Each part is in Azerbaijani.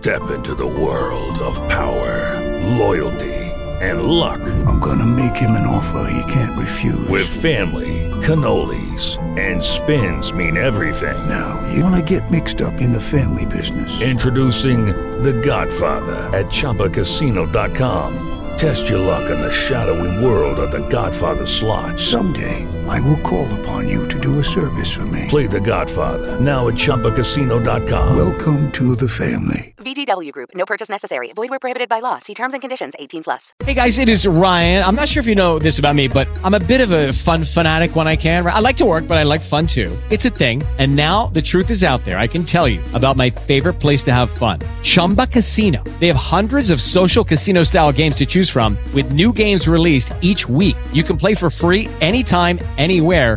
Step into the world of power, loyalty, and luck. I'm gonna make him an offer he can't refuse. With family, cannolis, and spins mean everything. now, you wanna get mixed up in the family business. Introducing The Godfather at ChumbaCasino.com. Test your luck in the shadowy world of The Godfather slot. Someday, I will call upon you to do a service for me. Play The Godfather now at ChumbaCasino.com. Welcome to the family. VGW Group. No purchase necessary. Void where prohibited by law. See terms and conditions. 18 plus. Hey guys, it is Ryan. I'm not sure if you know this about me, but I'm a bit of a fun fanatic when I can. I like to work, but I like fun too. It's a thing. And now the truth is out there. I can tell you about my favorite place to have fun. Chumba Casino. They have hundreds of social casino style games to choose from with new games released each week. You can play for free anytime, anywhere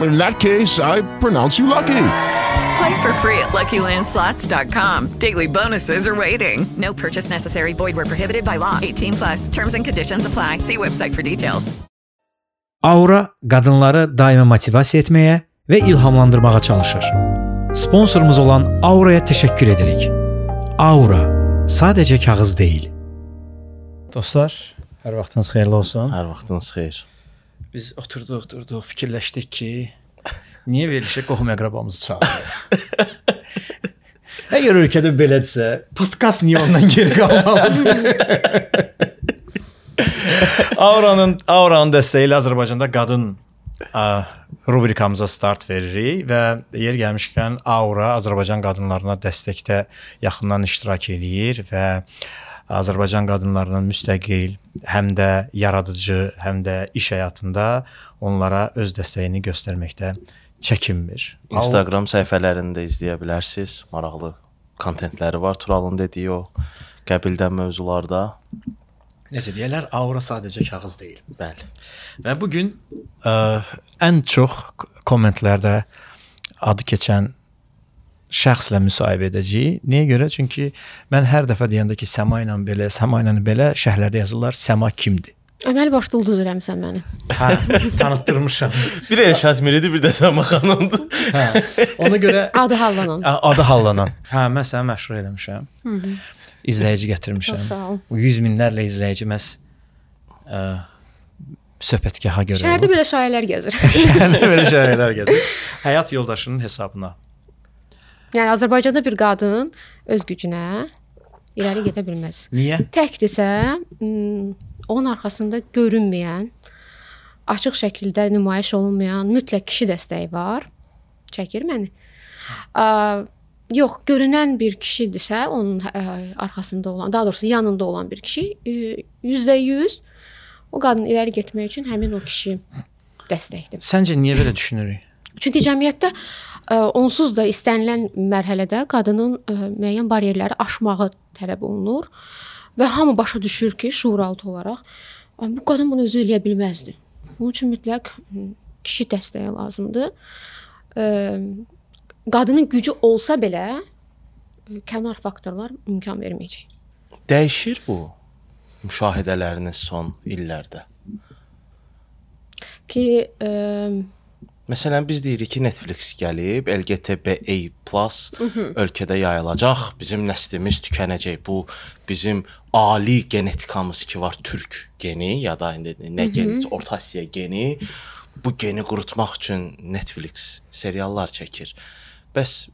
In that case, I pronounce you lucky. Play for free at LuckyLandSlots.com. Daily bonuses are waiting. No purchase necessary. Void where prohibited by law. 18 plus. Terms and conditions apply. See website for details. Aura qadınları daima motivasiya etməyə və ilhamlandırmağa çalışır. Sponsorumuz olan Aura'ya təşəkkür edirik. Aura sadəcə kağız deyil. Dostlar, hər vaxtınız xeyirli olsun. Hər vaxtınız xeyir. Biz oturduq, durduq, fikirləşdik ki, niyə verilişə qohum əqrabamızı çağırırıq? Əgər ölkədə belədirsə, podkast niyə ondan geri qalmalıdır? Auranın Auranın dəstəyi ilə Azərbaycanda qadın ə, rubrikamıza start veririk və yer gəlmişkən Aura Azərbaycan qadınlarına dəstəkdə yaxından iştirak eləyir və Azərbaycan qadınlarının müstəqil, həm də yaradıcı, həm də iş həyatında onlara öz dəstəyini göstərməkdə çəkinmir. Instagram səhifələrində izləyə bilərsiniz. Maraqlı kontentləri var. Turalın dediyi o qəbildən mövzularda. Necə deyirlər, aura sadəcə kağız deyil. Bəli. Və bu gün ən çox kommentlərdə adı keçən şəxslə müsahibə edəcəyik. Niyə görə? Çünki mən hər dəfə deyəndə ki, Səma ilə belə, Səma ilə belə şərhlərdə yazırlar, Səma kimdir? Əməli başda ulduz eləmisən məni. Hə, tanıtdırmışam. Bir Elşad Miridir, bir də Səma xanımdır. Hə. Ona görə Adı hallanan. Adı hallanan. Hə, mən səni məşhur eləmişəm. Hı -hı. İzləyici gətirmişəm. Çox sağ ol. Bu 100 minlərlə izləyici məs ə, söhbətgaha görə. Şəhərdə olub. belə şayələr gəzir. Şəhərdə belə şəhərlər gəzir. Həyat yoldaşının hesabına. Yəni Azərbaycanda bir qadın öz gücünə irəli gedə bilməz. Niyə? Təkdirsə, m, onun arxasında görünməyən, açıq şəkildə nümayiş olunmayan mütləq kişi dəstəyi var. Çəkir məni. Ə, yox, görünən bir kişidirsə, onun ə, arxasında olan, daha doğrusu yanında olan bir kişi ə, %100 o qadın irəli getmək üçün həmin o kişi dəstəkdir. Səncə niyə belə düşünürük? Çünki cəmiyyətdə onsuz da istənilən mərhələdə qadının müəyyən bariyerləri aşmağı tələb olunur və hamı başa düşür ki, şuuraltı olaraq "Ay, bu qadın bunu özü eləyə bilməzdi. Bunun üçün mütləq kişi dəstəyi lazımdır. Qadının gücü olsa belə kənar faktorlar imkan verməyəcək. Dəyişir bu müşahidələriniz son illərdə. Ki ə, Məsələn biz deyirik ki, Netflix gəlib, LGBTİ+ Mhm. ölkədə yayılacaq, bizim nəslimiz tükənəcək. Bu bizim ali genetikamız ki var, türk geni ya da indi nə Mhm. geni, Orta Asiya geni. bu geni qurutmaq üçün Netflix seriallar çəkir. Bəs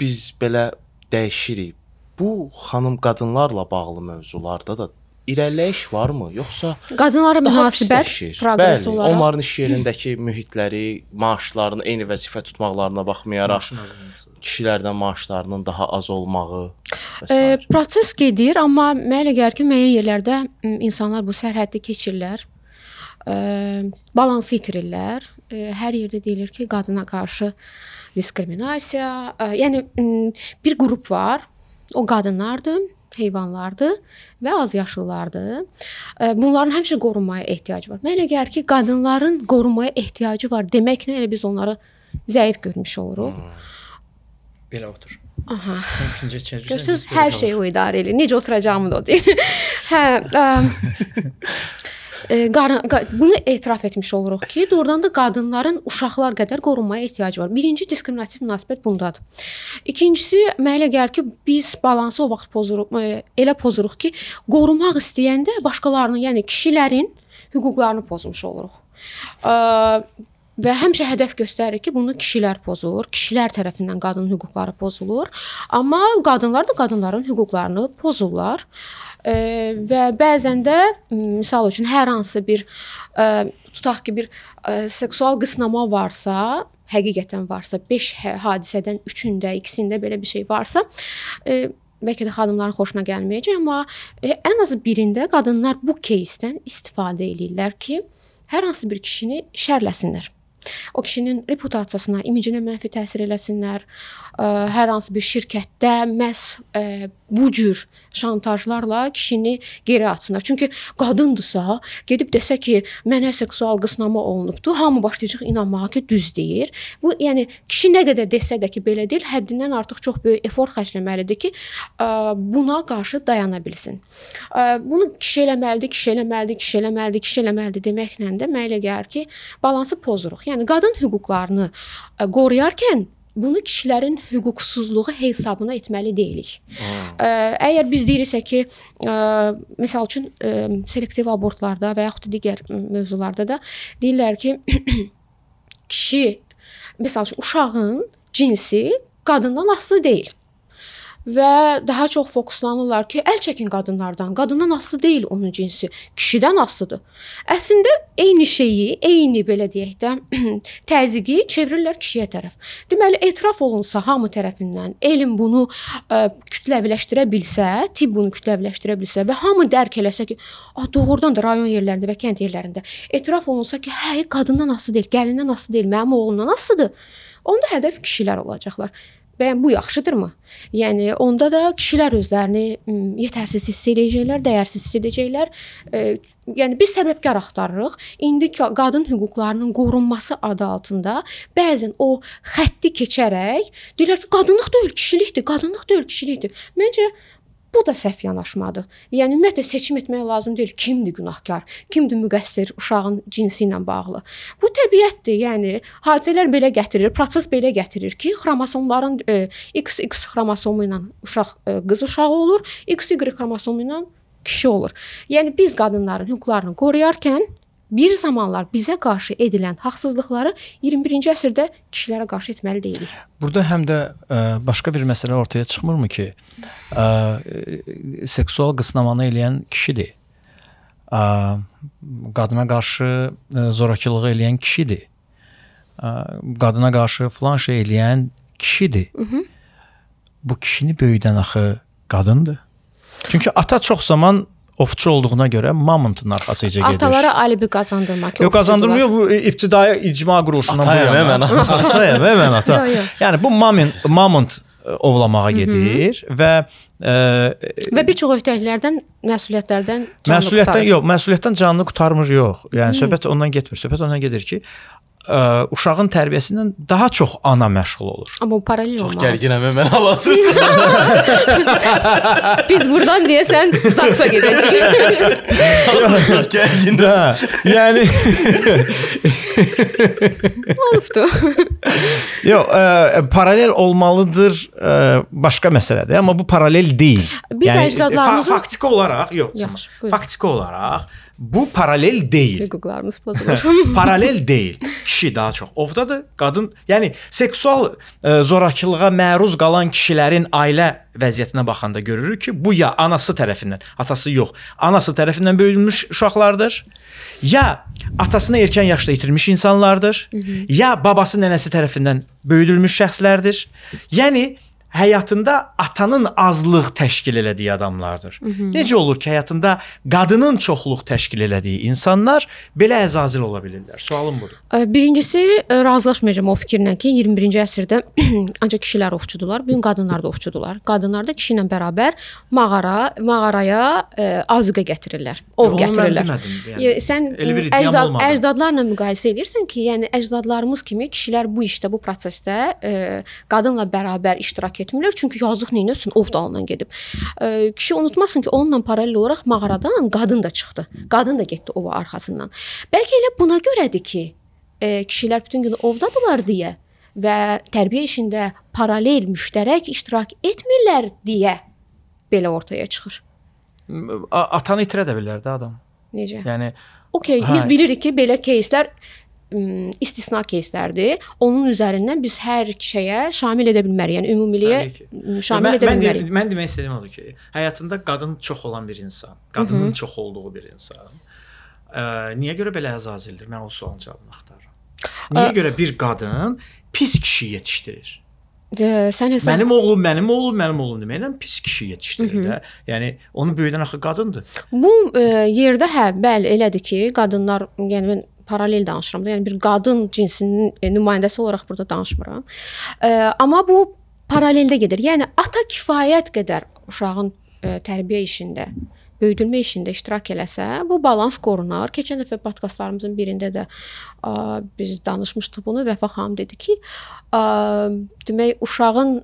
biz belə dəyişirik. Bu xanım qadınlarla bağlı mövzularda da irəliləyiş varmı, yoxsa Qadınlara daha münasibət proqress Bəli, olaraq onların iş yerindəki mühitləri, maaşlarını eyni vəzifə tutmaqlarına baxmayaraq kişilərdən maaşlarının daha az s. E, proses gedir, amma mənə elə gəlir ki, müəyyən yerlərdə insanlar bu sərhəddi keçirlər. E, balansı itirirlər. E, hər yerdə deyilir ki, qadına qarşı diskriminasiya, e, yəni bir qrup var. O qadınlardır, heyvanlardır və azyaşlılardır. Bunların həmişə qorunmaya ehtiyacı var. Mənə elə gəlir ki, qadınların qorunmaya ehtiyacı var deməklə elə biz onları zəif görmüş oluruq. Belə otur. Aha. Sən ikinci çevirirsən. Görürsüz, hər şeyi o idarə edir. Necə oturacağımı da o deyir. hə, ə, bunu etiraf etmiş oluruq ki, doğrudan da qadınların uşaqlar qədər qorunmaya ehtiyacı var. Birinci diskriminativ münasibət bundadır. İkincisi, mənə elə gəlir ki, biz balansı o vaxt pozuruq, e, elə pozuruq ki, qorumaq istəyəndə başqalarının, yəni kişilərin hüquqlarını pozmuş oluruq. Və həmişə hədəf göstərir ki, bunu kişilər pozur, kişilər tərəfindən qadın hüquqları pozulur. Amma qadınlar da qadınların hüquqlarını pozurlar. E, və bəzən də m, misal üçün hər hansı bir e, tutaq ki, bir e, seksual qısnama varsa, həqiqətən varsa, 5 hadisədən 3-ündə, ikisində belə bir şey varsa, e, bəlkə də xanımların xoşuna gəlməyəcək, amma e, ən azı birində qadınlar bu кейsdən istifadə eləyirlər ki, hər hansı bir kişini şərləsinlər. O kişinin reputasiyasına, imicinə mənfi təsir eləsinlər. Hər hansı bir şirkətdə məhz bu cür şantajlarla kişini geri atsınlar. Çünki qadındırsa, gedib desə ki, mənə seksual qısnama olunubdu, hamı başlayacaq inanmağa ki, düz deyir. Bu yəni kişi nə qədər desə də ki, belə deyil, həddindən artıq çox böyük effort xərcləməlidir ki, buna qarşı dayana bilsin. Bunu kişi eləməlidir, kişi eləməlidir, kişi eləməlidir, kişi eləməlidir deməklə də mənə elə gəlir ki, balansı pozuruq. Yəni qadın hüquqlarını qoruyarkən bunu kişilərin hüquqsuzluğu hesabına etməli deyilik. Ə, Əgər biz deyiriksə ki, ə, məsəl üçün ə, selektiv abortlarda və yaxud da digər mövzularda da deyirlər ki, kişi məsəl üçün uşağın cinsi qadından asılı deyil. Və daha çox fokuslanırlar ki, əl çəkin qadınlardan. Qadından asılı deyil onun cinsi, kişidən asılıdır. Əslində eyni şeyi, eyni belə deyək də, təzyiqi çevirirlər kişiyə tərəf. Deməli, etiraf olunsa hamı tərəfindən, elm bunu ə, kütləviləşdirə bilsə, tibb bunu kütləviləşdirə bilsə və hamı dərk eləsə ki, a doğrudan da rayon yerlərində və kənd yerlərində etiraf olunsa ki, hə, qadından asılı deyil, gəlindən asılı deyil, mənim oğlumdan asılıdır. Onda hədəf kişilər olacaqlar. Bəyən bu yaxşıdırmı? Yəni onda da kişilər özlərini yetərsiz hiss edəcəklər, dəyərsiz hiss edəcəklər. E, yəni biz səbəbkar axtarırıq. İndi qadın hüquqlarının qorunması adı altında bəzən o xətti keçərək deyirlər ki, qadınlıq deyil, kişilikdir, qadınlıq deyil, kişilikdir. Məncə Bu da səhv yanaşmadır. Yəni ümumiyyətlə seçim etmək lazım deyil. Kimdir günahkar, kimdir müqəssir uşağın cinsi ilə bağlı. Bu təbiətdir. Yəni hadisələr belə gətirir, proses belə gətirir ki, xromosomların e, XX xromosomu ilə uşaq e, qız uşağı olur, XY xromosomu ilə kişi olur. Yəni biz qadınların hüquqlarını qoruyarkən bir zamanlar bizə qarşı edilən haqsızlıqları 21-ci əsrdə kişilərə qarşı etməli deyilik. Burada həm də ə, başqa bir məsələ ortaya çıxmırmı ki, ə, e, seksual qısnamanı eləyən kişidir. Ə, qadına qarşı ə, zorakılığı eləyən kişidir. Ə, qadına qarşı falan şey eləyən kişidir. Hı -hı. Bu kişini böyüdən axı qadındır. Çünki ata çox zaman ovçu olduğuna görə mamıntın arxasıca gedir. Atalara alibi qazandırmaq. Yox qazandırmıyor bu ibtidai icma quruluşundan bu yana. ata. Atayam, həmən ata. Yəni bu mamın mamont ə, ovlamağa gedir və ə, Və bir çox öhdəliklərdən, məsuliyyətlərdən canlı məsuliyyətdən yox, məsuliyyətdən canını qurtarmır yox. Yəni söhbət ondan getmir. Söhbət ondan gedir ki, ə, uşağın tərbiyəsindən daha çox ana məşğul olur. Amma bu paralel Çox olmalı. gərginəm mən halasız. Biz buradan deyəsən Zaksa gedəcəyik. Çox gərgin. Da, yəni Olubdu. yox, ə, paralel olmalıdır ə, başqa məsələdir, amma bu paralel deyil. Biz əcdadlarımızın- fa faktiki olaraq, yox, buyurun. faktiki olaraq bu paralel deyil. Hüquqlarımız pozulur. paralel deyil. Kişi daha çox ovdadır, qadın, yəni seksual e, zorakılığa məruz qalan kişilərin ailə vəziyyətinə baxanda görürük ki, bu ya anası tərəfindən, atası yox, anası tərəfindən böyüdülmüş uşaqlardır, ya atasını erkən yaşda itirmiş insanlardır, Hı -hı. ya babası nənəsi tərəfindən böyüdülmüş şəxslərdir. Yəni həyatında atanın azlıq təşkil elədiyi adamlardır. Hı -hı. Necə olur ki, həyatında qadının çoxluq təşkil elədiyi insanlar belə əzazil ola bilirlər? Sualım budur. Birincisi razılaşmayacağam o fikirlə ki, 21-ci əsrdə ancaq kişilər ovçudular, bu gün qadınlar da ovçudular. Qadınlar da kişi ilə bərabər mağara, mağaraya azuqə gətirirlər, ov Onu gətirirlər. Demədim, yəni. Sən bir iddiam əcdad, əcdadlarla müqayisə edirsən ki, yəni əcdadlarımız kimi kişilər bu işdə, bu prosesdə ə, qadınla bərabər iştirak etmirlər, çünki yazıq neynəsin, ov dalından gedib. Ə, kişi unutmasın ki, onunla paralel olaraq mağaradan qadın da çıxdı. Qadın da getdi ova arxasından. Bəlkə elə buna görədir ki, ə, kişilər bütün gün ovdadılar deyə və tərbiyə işində paralel, müştərək iştirak etmirlər deyə belə ortaya çıxır. A- Atanı itirə də bilər də adam. Necə? Yəni Okay, Hə. biz bilirik ki, belə кейslər ım, istisna кейslərdir. Onun üzərindən biz hər şeyə şamil edə bilmərik. Yəni ümumiliyə Təbii ki. ım, şamil mən, edə mən, bilmərik. de, mən demək istədiyim odur ki, həyatında qadın çox olan bir insan, qadının Hı -hı. çox olduğu bir insan. Ə, niyə görə belə əzazildir? Mən o sualın cavabını axtarıram. Niyə Ə- görə bir qadın pis kişi yetişdirir? Ə, sən hesab Mənim oğlum, mənim oğlum, mənim oğlum deməklə pis kişi yetişdirir Hı hı. də. Yəni onu böyüdən axı qadındır. Bu ə, yerdə hə, bəli, elədir ki, qadınlar, yəni mən paralel danışıram da, yəni bir qadın cinsinin e, nümayəndəsi olaraq burada danışmıram. Ə, amma bu paraleldə gedir. Yəni ata kifayət qədər uşağın ə, tərbiyə işində böyüdülmə işində iştirak eləsə, bu balans qorunar. Keçən dəfə podkastlarımızın birində də ə, biz danışmışdıq bunu. Vəfa xanım dedi ki, ə, demək uşağın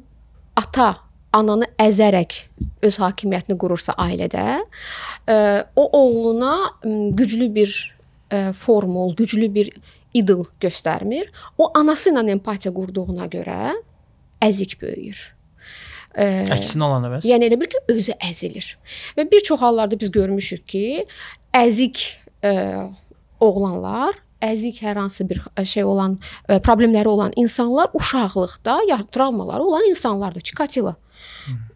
ata ananı əzərək öz hakimiyyətini qurursa ailədə, ə, o oğluna güclü bir ə, formul, güclü bir idol göstərmir. O anası ilə empatiya qurduğuna görə əzik böyüyür. Ə, Əksinə olanda bəs? Yəni elə bil ki, özü əzilir. Və bir çox hallarda biz görmüşük ki, əzik ə, oğlanlar əzik hər hansı bir şey olan, ə, problemləri olan insanlar uşaqlıqda ya travmaları olan insanlardır. Çikatilo.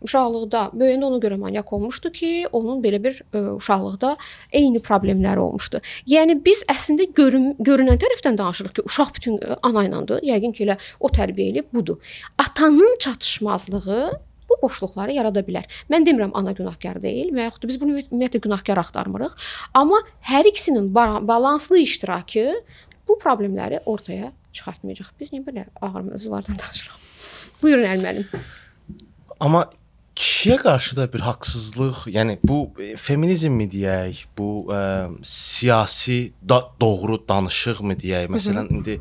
Uşaqlıqda böyüyəndə ona görə manyak olmuşdu ki, onun belə bir ə, uşaqlıqda eyni problemləri olmuşdu. Yəni biz əslində görün, görünən tərəfdən danışırıq ki, uşaq bütün ə, ana ilədir. Yəqin ki, elə o tərbiyə elib budur. Atanın çatışmazlığı bu boşluqları yarada bilər. Mən demirəm ana günahkar deyil və yaxud da biz bunu ümumiyyətlə günahkar axtarmırıq, amma hər ikisinin ba- balanslı iştirakı bu problemləri ortaya çıxartmayacaq. Biz niyə belə ağır mövzulardan danışırıq? Buyurun Əl müəllim. Amma kişiyə qarşı da bir haqsızlıq, yəni bu e, feminizmmi deyək, bu ə, siyasi da, doğru danışıqmı deyək? Məsələn indi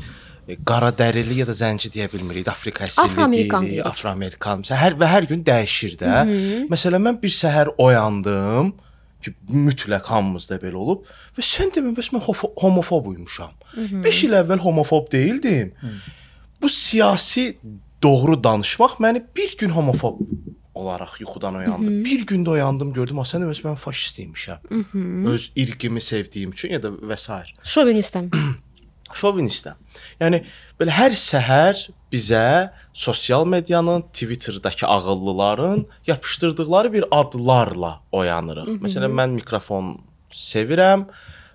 e, qara dərili ya da zənci deyə bilmirik. Afrika əsilli Afroamerikan deyirik. Afroamerikan. Hər və hər gün dəyişir də. Hı -hı. Məsələn mən bir səhər oyandım ki, mütləq hamımızda belə olub və sən demə bəs mən. Hı hı. 5 il əvvəl homofob deyildim. Bu siyasi doğru danışmaq məni bir gün homofob olaraq yuxudan oyandı. Mhm. Bir gündə oyandım, gördüm, ha sən deməsə mən faşist imişəm. Mhm. Öz irqimi sevdiyim üçün ya da və s. Şovinistəm. Şovinistəm. Yəni belə hər səhər bizə sosial medianın, Twitter'dakı ağıllıların yapışdırdıqları bir adlarla oyanırıq. Mhm. Məsələn mən mikrofon sevirəm.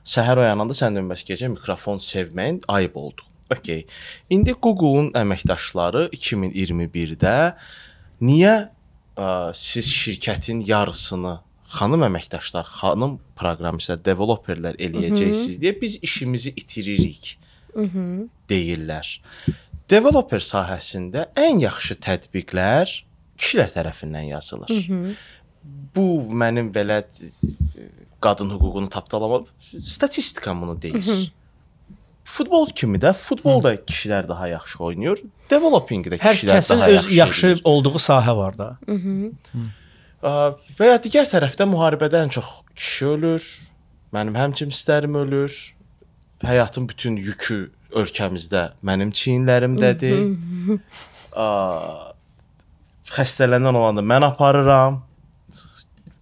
Səhər oyananda sən deməsə gecə mikrofon sevməyin ayıb oldu. Okay. İndi Google-un əməkdaşları 2021-də niyə ə, siz şirkətin yarısını xanım əməkdaşlar, xanım proqramistlər, developerlər eləyəcəksiniz deyə biz işimizi itiririk Mhm. deyirlər. Developer sahəsində ən yaxşı tətbiqlər kişilər tərəfindən yazılır. Mhm. Bu mənim belə qadın hüququnu tapdalama statistikam bunu deyir. Mhm. Futbol kimi də futbolda kişilər daha yaxşı oynayır. Developingdə Hər kişilər kəsin daha öz yaxşı. yaxşı olduğu sahə var da. Mhm. Ə, Və ya digər tərəfdə müharibədə ən çox kişi ölür. Mənim həmcimslərim ölür. Həyatın bütün yükü ölkəmizdə mənim çiyinlərimdədir. Xəstələnən olanda mən aparıram.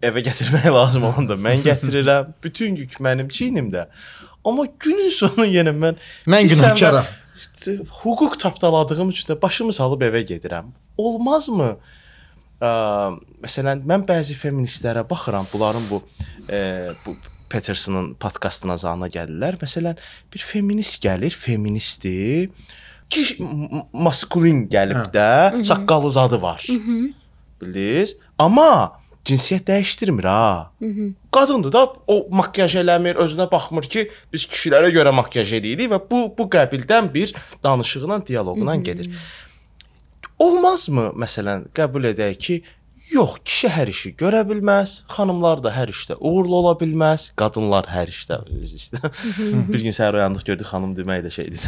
evə gətirmək lazım olanda mən gətirirəm. Bütün yük mənim çiynimdə. Amma günün sonu yenə mən Mən günahkaram. Hüquq tapdaladığım üçün də başımı salıb evə gedirəm. Olmazmı? Ə, məsələn, mən bəzi feministlərə baxıram, bunların bu e, bu Petersonun podkastına zana gəlirlər. Məsələn, bir feminist gəlir, feministdir. Ki maskulin gəlib də, saqqalı zadı var. Bildiniz? Amma cinsiyyət dəyişdirmir ha. Qadındır da o makiyaj eləmir, özünə baxmır ki, biz kişilərə görə makiyaj eləyirik və bu bu qəbildən bir danışıqla, dialoqla gedir. Olmazmı məsələn qəbul edək ki, yox, kişi hər işi görə bilməz, xanımlar da hər işdə uğurlu ola bilməz, qadınlar hər işdə öz işdə. bir gün səhər oyandıq gördük xanım demək də şeydir.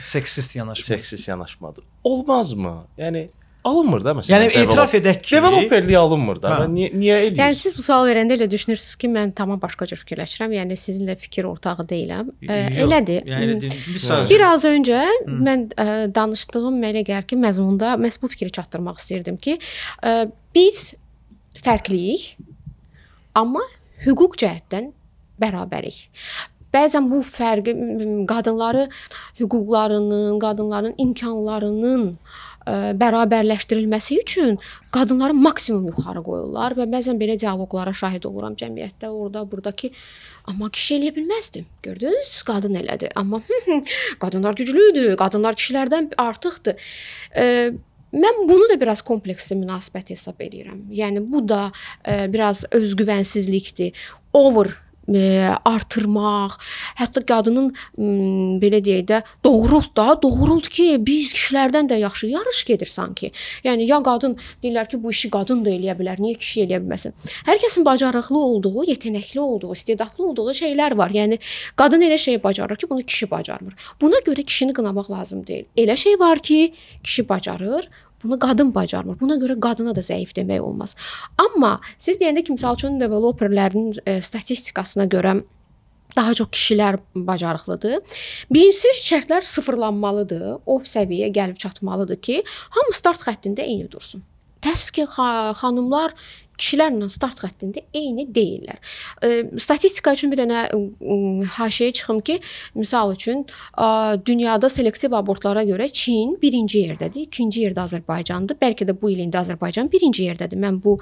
Seksist yanaşma. Seksist yanaşmadır. Olmazmı? Yəni alınmır da məsələn. Yəni etiraf develop- edək ki- developerlik alınmır da. Hə. Və Niyə niyə eləyir? Yəni siz bu sual verəndə elə düşünürsüz ki, mən tamam başqa cür fikirləşirəm. Yəni sizinlə fikir ortağı deyiləm. Yox, elədir. yəni bir sadəcə- Biraz öncə mən ə, danışdığım mənə gəlir ki, məzmunda məhz bu fikri çatdırmaq istirdim ki, ə, biz fərqliyik, amma hüquq cəhətdən bərabərik. Bəzən bu fərqi qadınları hüquqlarının, qadınların imkanlarının ə, bərabərləşdirilməsi üçün qadınları maksimum yuxarı qoyurlar və bəzən belə dialoqlara şahid oluram cəmiyyətdə, orada, burdakı amma kişi eləyə bilməzdim. Gördünüz? Qadın elədi. Amma qadınlar güclüdür, qadınlar kişilərdən artıqdır. Ə, Mən bunu da biraz kompleksli münasibət hesab edirəm. Yəni bu da ə, biraz özgüvənsizlikdir. Over artırmaq, hətta qadının belə deyək də doğrult da, doğrult ki, biz kişilərdən də yaxşı yarış gedir sanki. Yəni ya qadın deyirlər ki, bu işi qadın da eləyə bilər, niyə kişi eləyə bilməsin? Hər kəsin bacarıqlı olduğu, yetenəkli olduğu, istedadlı olduğu şeylər var. Yəni qadın elə şey bacarır ki, bunu kişi bacarmır. Buna görə kişini qınamaq lazım deyil. Elə şey var ki, kişi bacarır, Bunu qadın bacarmır. Buna görə qadına da zəif demək olmaz. Amma siz deyəndə ki, məsəl üçün developerlərin e, statistikasına görə daha çox kişilər bacarıqlıdır. Birincisi şərtlər sıfırlanmalıdır. O səviyyəyə gəlib çatmalıdır ki, hamı start xəttində eyni dursun. Təəssüf ki, xa xanımlar kişilərlə start xəttində eyni deyillər. Statistika üçün bir dənə haşiyə çıxım ki, misal üçün dünyada selektiv abortlara görə Çin birinci yerdədir, ikinci yerdə Azərbaycandır. Bəlkə də bu il indi Azərbaycan birinci yerdədir. Mən bu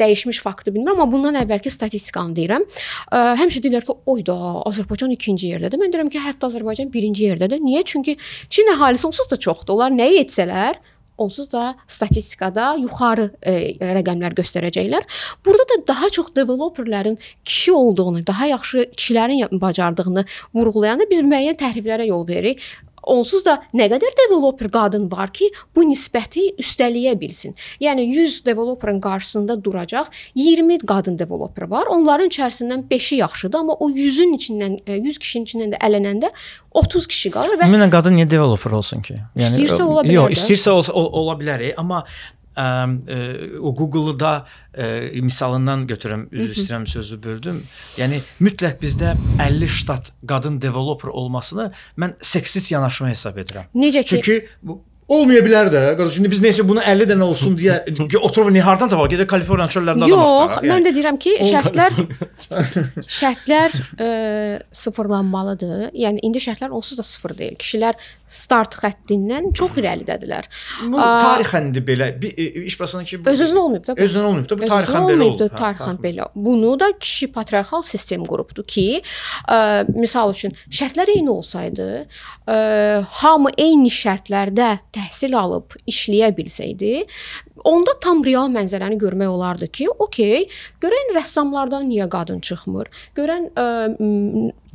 dəyişmiş faktı bilmirəm, amma bundan əvvəlki statistikanı deyirəm. Həmişə deyirlər ki, oy da Azərbaycan ikinci yerdədir. Mən deyirəm ki, hətta Azərbaycan birinci yerdədir. Niyə? Çünki Çin əhalisi onsuz da çoxdur. Onlar nəyi etsələr, onsuz da statistikada yuxarı e, rəqəmlər göstərəcəklər. Burada da daha çox developerlərin kişi olduğunu, daha yaxşı kişilərin bacardığını vurğulayanda biz müəyyən təhriflərə yol veririk. Onsuz da nə qədər developer qadın var ki, bu nisbəti üstələyə bilsin. Yəni 100 developerin qarşısında duracaq 20 qadın developer var. Onların içərisindən 5-i yaxşıdır, amma o 100-ün içindən e, 100 kişinin içindən də ələnəndə 30 kişi qalır və Ümumiyyətlə qadın niyə developer olsun ki? İstəyirsə ola bilər Yox, istəyirsə ol, ol, ola bilər, amma ə, ə, o Google-da ə, misalından götürüm, üzr istəyirəm sözü böldüm. Yəni mütləq bizdə 50 ştat qadın developer olmasını mən seksist yanaşma hesab edirəm. Necə ki- Çünki bu olmaya bilər də. Qardaş, indi biz necə bunu 50 dənə olsun deyə oturub ni hardan tapaq? Gedək Kaliforniya çöllərində adam Yox, axtaraq. mən də deyirəm ki, şərtlər şərtlər ə, sıfırlanmalıdır. Yəni indi şərtlər onsuz da sıfır deyil. Kişilər start xəttindən çox irəlidədirlər. Bu tarixən də belə e, iş başına ki Öz-özünə olmayıb da. Öz-özünə olmayıb da bu tarixən belə olub. Tarixən belə. Bunu da kişi patriarxal sistem qurubdu ki, ə, misal üçün şərtlər eyni olsaydı, ə, hamı eyni şərtlərdə təhsil alıb işləyə bilsəydi, onda tam real mənzərəni görmək olardı ki, okey, görən rəssamlardan niyə qadın çıxmır? Görən ə,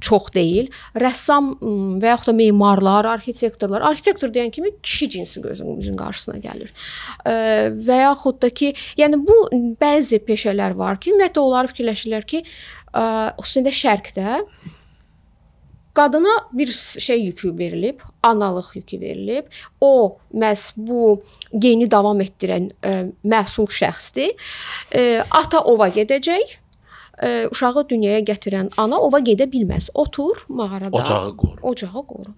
çox deyil. Rəssam və yaxud da memarlar, arxitektorlar, arxitektor deyən kimi kişi cinsi gözümüzün qarşısına gəlir. Və yaxud da ki, yəni bu bəzi peşələr var ki, ümumiyyətlə onlar fikirləşirlər ki, ə, xüsusilə şərqdə qadına bir şey yükü verilib, analıq yükü verilib. O məhz bu geni davam etdirən ə, məsul şəxsdir. Ə, ata ova gedəcək. Ə, uşağı dünyaya gətirən ana ova gedə bilməz. Otur mağarada. Ocağı qoru. Ocağı qoru.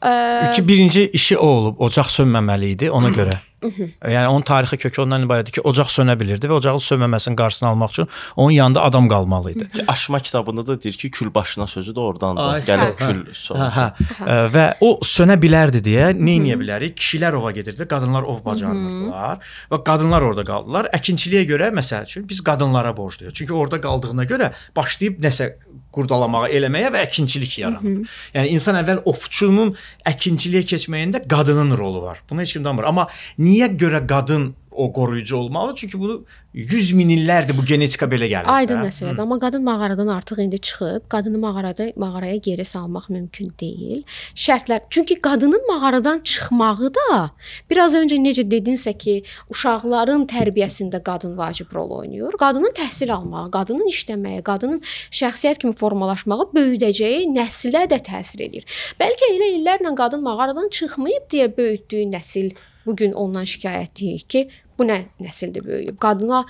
Ə, Ki birinci işi o olub, ocaq sönməməli idi ona görə. Yəni onun tarixi kökü ondan ibarətdir ki, ocaq sönə bilirdi və ocağın sönməməsinin qarşısını almaq üçün onun yanında adam qalmalı idi. Ki, Aşma kitabında da deyir ki, kül başına sözü də oradandır. Gəlib hə. kül Hə, sonra. hə. Ə, Və o sönə bilərdi deyə nə edə bilərik? Kişilər ova gedirdi, qadınlar ov bacarmırdılar və qadınlar orada qaldılar. Əkinçiliyə görə məsəl üçün biz qadınlara borcluyuq. Çünki orada qaldığına görə başlayıb nəsə qurdalamağa, eləməyə və əkinçilik yaranıb. Yəni insan əvvəl ovçunun əkinçiliyə keçməyində qadının rolu var. Bunu heç kim danmır. Amma niyə görə qadın o qoruyucu olmalı? Çünki bunu 100 min illərdir bu genetika belə gəlir. Aydın də. məsələdir. Amma qadın mağaradan artıq indi çıxıb, qadını mağarada mağaraya geri salmaq mümkün deyil. Şərtlər. Çünki qadının mağaradan çıxmağı da biraz öncə necə dedinsə ki, uşaqların tərbiyəsində qadın vacib rol oynayır. Qadının təhsil almağı, qadının işləməyi, qadının şəxsiyyət kimi formalaşmağı böyüdəcəyi nəslə də təsir edir. Bəlkə elə illərlə qadın mağaradan çıxmayıb deyə böyütdüyü nəsil bu gün ondan şikayətləyir ki, bu nə nəsildir böyüyüb. Qadına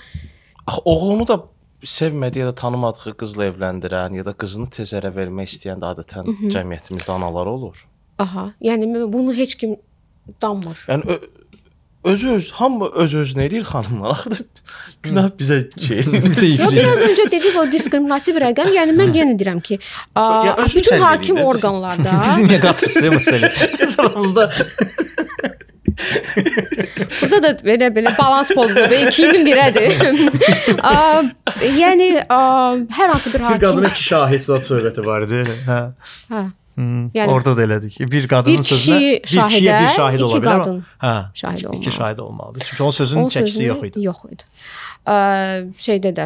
Axı oğlunu da sevmədiyi ya da tanımadığı qızla evləndirən ya da qızını tez ərə vermək istəyən də adətən Mhm. cəmiyyətimizdə analar olur. Aha, yəni bunu heç kim danmır. Yəni özü öz hamı öz özünə eləyir xanımlar. Axı günah bizə şey. Yo, biraz öncə dediniz o diskriminativ rəqəm, yəni mən yenə deyirəm ki, a, Ya, bütün hakim orqanlarda Biz niyə qatırsın məsələ? Biz aramızda burada da belə belə balans pozulub. və İkinin birədir. a, yəni a, hər hansı bir bir hakim qadına iki şahid zat söhbəti var idi. Hə. hə, Hmm, Yəni- orada da elədik. Bir qadının Bir kişi sözünə bir kişiyə şahidə, bir şahid iki ola bilər. qadın Hə, şahid iki olmalıdır. şahid olmalıdır. Çünki onun sözünün çəkisi yox idi. Yox idi. Ə, şeydə də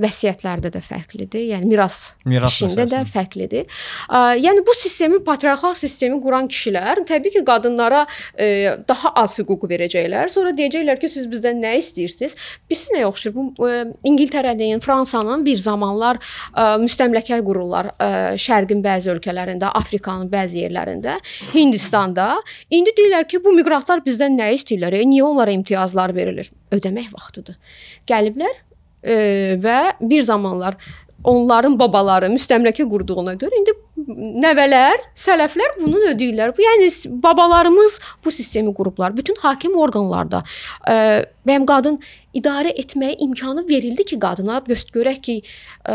vəsiyyətlərdə də fərqlidir. Yəni miras, Miras işində də məsələsində. fərqlidir. Ə, yəni bu sistemi patriarxal sistemi quran kişilər təbii ki, qadınlara e, daha az hüquq verəcəklər. Sonra deyəcəklər ki, siz bizdən nə istəyirsiniz? Biz nə oxşur? Bu e, İngiltərənin, Fransanın bir zamanlar e, müstəmləkə qururlar e, şərqin bəzi ölkələrində, Afrikanın bəzi yerlərində, Hindistanda. İndi deyirlər ki, bu miqrantlar bizdən nə istəyirlər? E, niyə onlara imtiyazlar verilir? Ödəmək vaxtıdır. Gəliblər e, və bir zamanlar onların babaları müstəmləkə qurduğuna görə indi nəvələr, sələflər bunu ödəyirlər. Bu yəni babalarımız bu sistemi qurublar. Bütün hakim orqanlarda e, bəyəm qadın idarə etməyə imkanı verildi ki, qadına görək ki, e,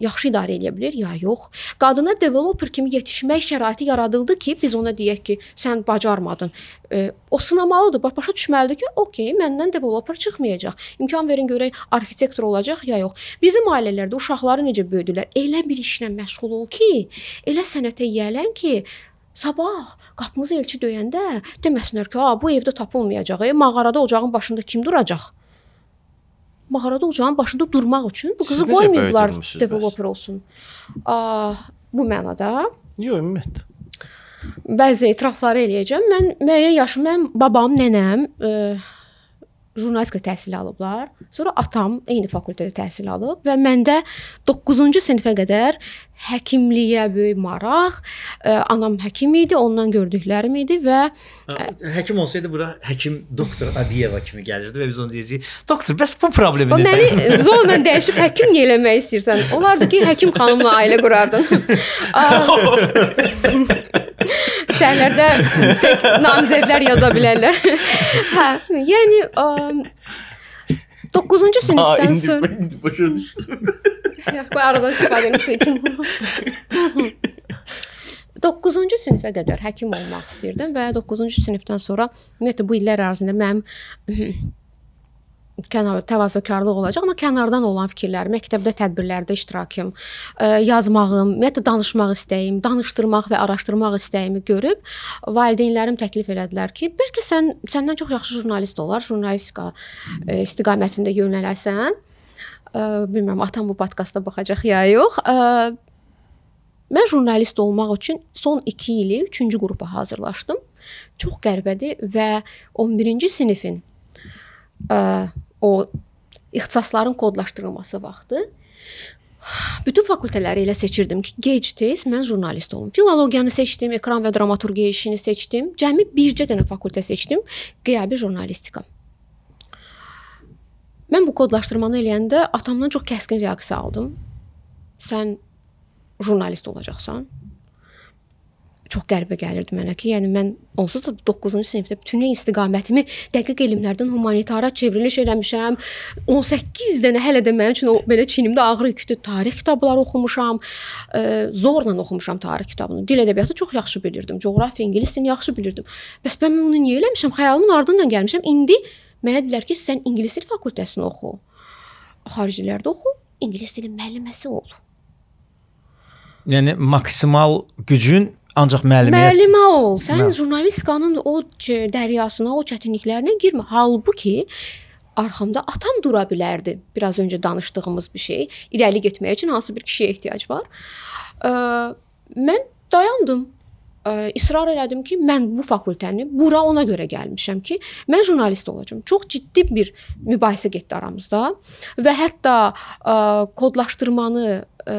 yaxşı idarə edə bilər ya yox. Qadına developer kimi yetişmək şəraiti yaradıldı ki, biz ona deyək ki, sən bacarmadın. E, o sınamalıdır, baş- başa düşməlidir ki, okey, məndən developer çıxmayacaq. İmkan verin görək arxitektor olacaq ya yox. Bizim ailələrdə uşaqları necə böyüdülər? Elə bir işlə məşğul ol ki, elə sənətə yiyələn ki, sabah qapımızı elçi döyəndə deməsinlər ki, "A, bu evdə tapılmayacaq. E, mağarada ocağın başında kim duracaq?" Mağarada ocağın başında durmaq üçün bu qızı qoymayıblar developer olsun. A, bu mənada Yox, ümumiyyətlə. bəzi etirafları eləyəcəm. Mən müəyyən yaşım, mən babam, nənəm e, jurnalistika təhsili alıblar. Sonra atam eyni fakültədə təhsil alıb və məndə 9-cu sinifə qədər həkimliyə böyük maraq. E, anam həkim idi, ondan gördüklərim idi və Həkim olsaydı bura həkim doktor Adiyeva kimi gəlirdi və biz ona deyəcəyik, doktor, bəs bu problemi necə? məni zorla dəyişib həkim eləmək istəyirsən? Olardı ki, həkim xanımla ailə qurardın. Şəhərlərdə tək namizədlər yaza bilərlər. hə, yəni ə, 9-cu sinifdən sonra indi başa düşdüm. Yox, bu aradan istifadə etmişəm. 9-cu sinifə qədər həkim olmaq istirdim və 9-cu sinifdən sonra ümumiyyətlə bu illər ərzində mənim kənar təvazökarlıq olacaq, amma kənardan olan fikirlər, məktəbdə tədbirlərdə iştirakım, ə, yazmağım, ümumiyyətlə danışmaq istəyim, danışdırmaq və araşdırmaq istəyimi görüb valideynlərim təklif elədilər ki, bəlkə sən səndən çox yaxşı jurnalist olar, jurnalistika ə, istiqamətində yönələrsən. Ə, bilmirəm atam bu podkastda baxacaq ya yox. Mən jurnalist olmaq üçün son 2 ili 3-cü qrupa hazırlaşdım. Çox qəribədir və 11-ci sinifin ə, o ixtisasların kodlaşdırılması vaxtı bütün fakültələri elə seçirdim ki, gec-tez mən jurnalist olum. Filologiyanı seçdim, ekran və dramaturgiya işini seçdim. Cəmi bircə dənə fakültə seçdim, qiyabi jurnalistika. Mən bu kodlaşdırmanı eləyəndə atamdan çox kəskin reaksiya aldım. Sən jurnalist olacaqsan. Çox qəribə gəlirdi mənə ki, yəni mən onsuz da 9-cu sinifdə bütün istiqamətimi dəqiq elmlərdən humanitara çevriliş eləmişəm. 18 dənə hələ də mənim üçün o belə çiynimdə ağır yükdür. Tarix kitabları oxumuşam. Ə, zorla oxumuşam tarix kitabını. Dil ədəbiyyatı çox yaxşı bilirdim. Coğrafiya, ingilis dilini yaxşı bilirdim. Bəs mən bunu niyə eləmişəm? Xəyalımın ardınca gəlmişəm. İndi mənə dedilər ki, sən ingilis dil fakültəsini oxu. Xaricilərdə oxu, ingilis dili müəlliməsi ol. Yəni maksimal gücün ancaq müəlliməyə Müəllimə ol. Sən Mə- jurnalistikanın o dəryasına, o çətinliklərinə girmə. Halbuki arxamda atam dura bilərdi. Biraz öncə danışdığımız bir şey. İrəli getmək üçün hansı bir kişiyə ehtiyac var. Ə, mən dayandım. Ə, israr elədim ki, mən bu fakültəni bura ona görə gəlmişəm ki, mən jurnalist olacağam. Çox ciddi bir mübahisə getdi aramızda və hətta ə, kodlaşdırmanı ə,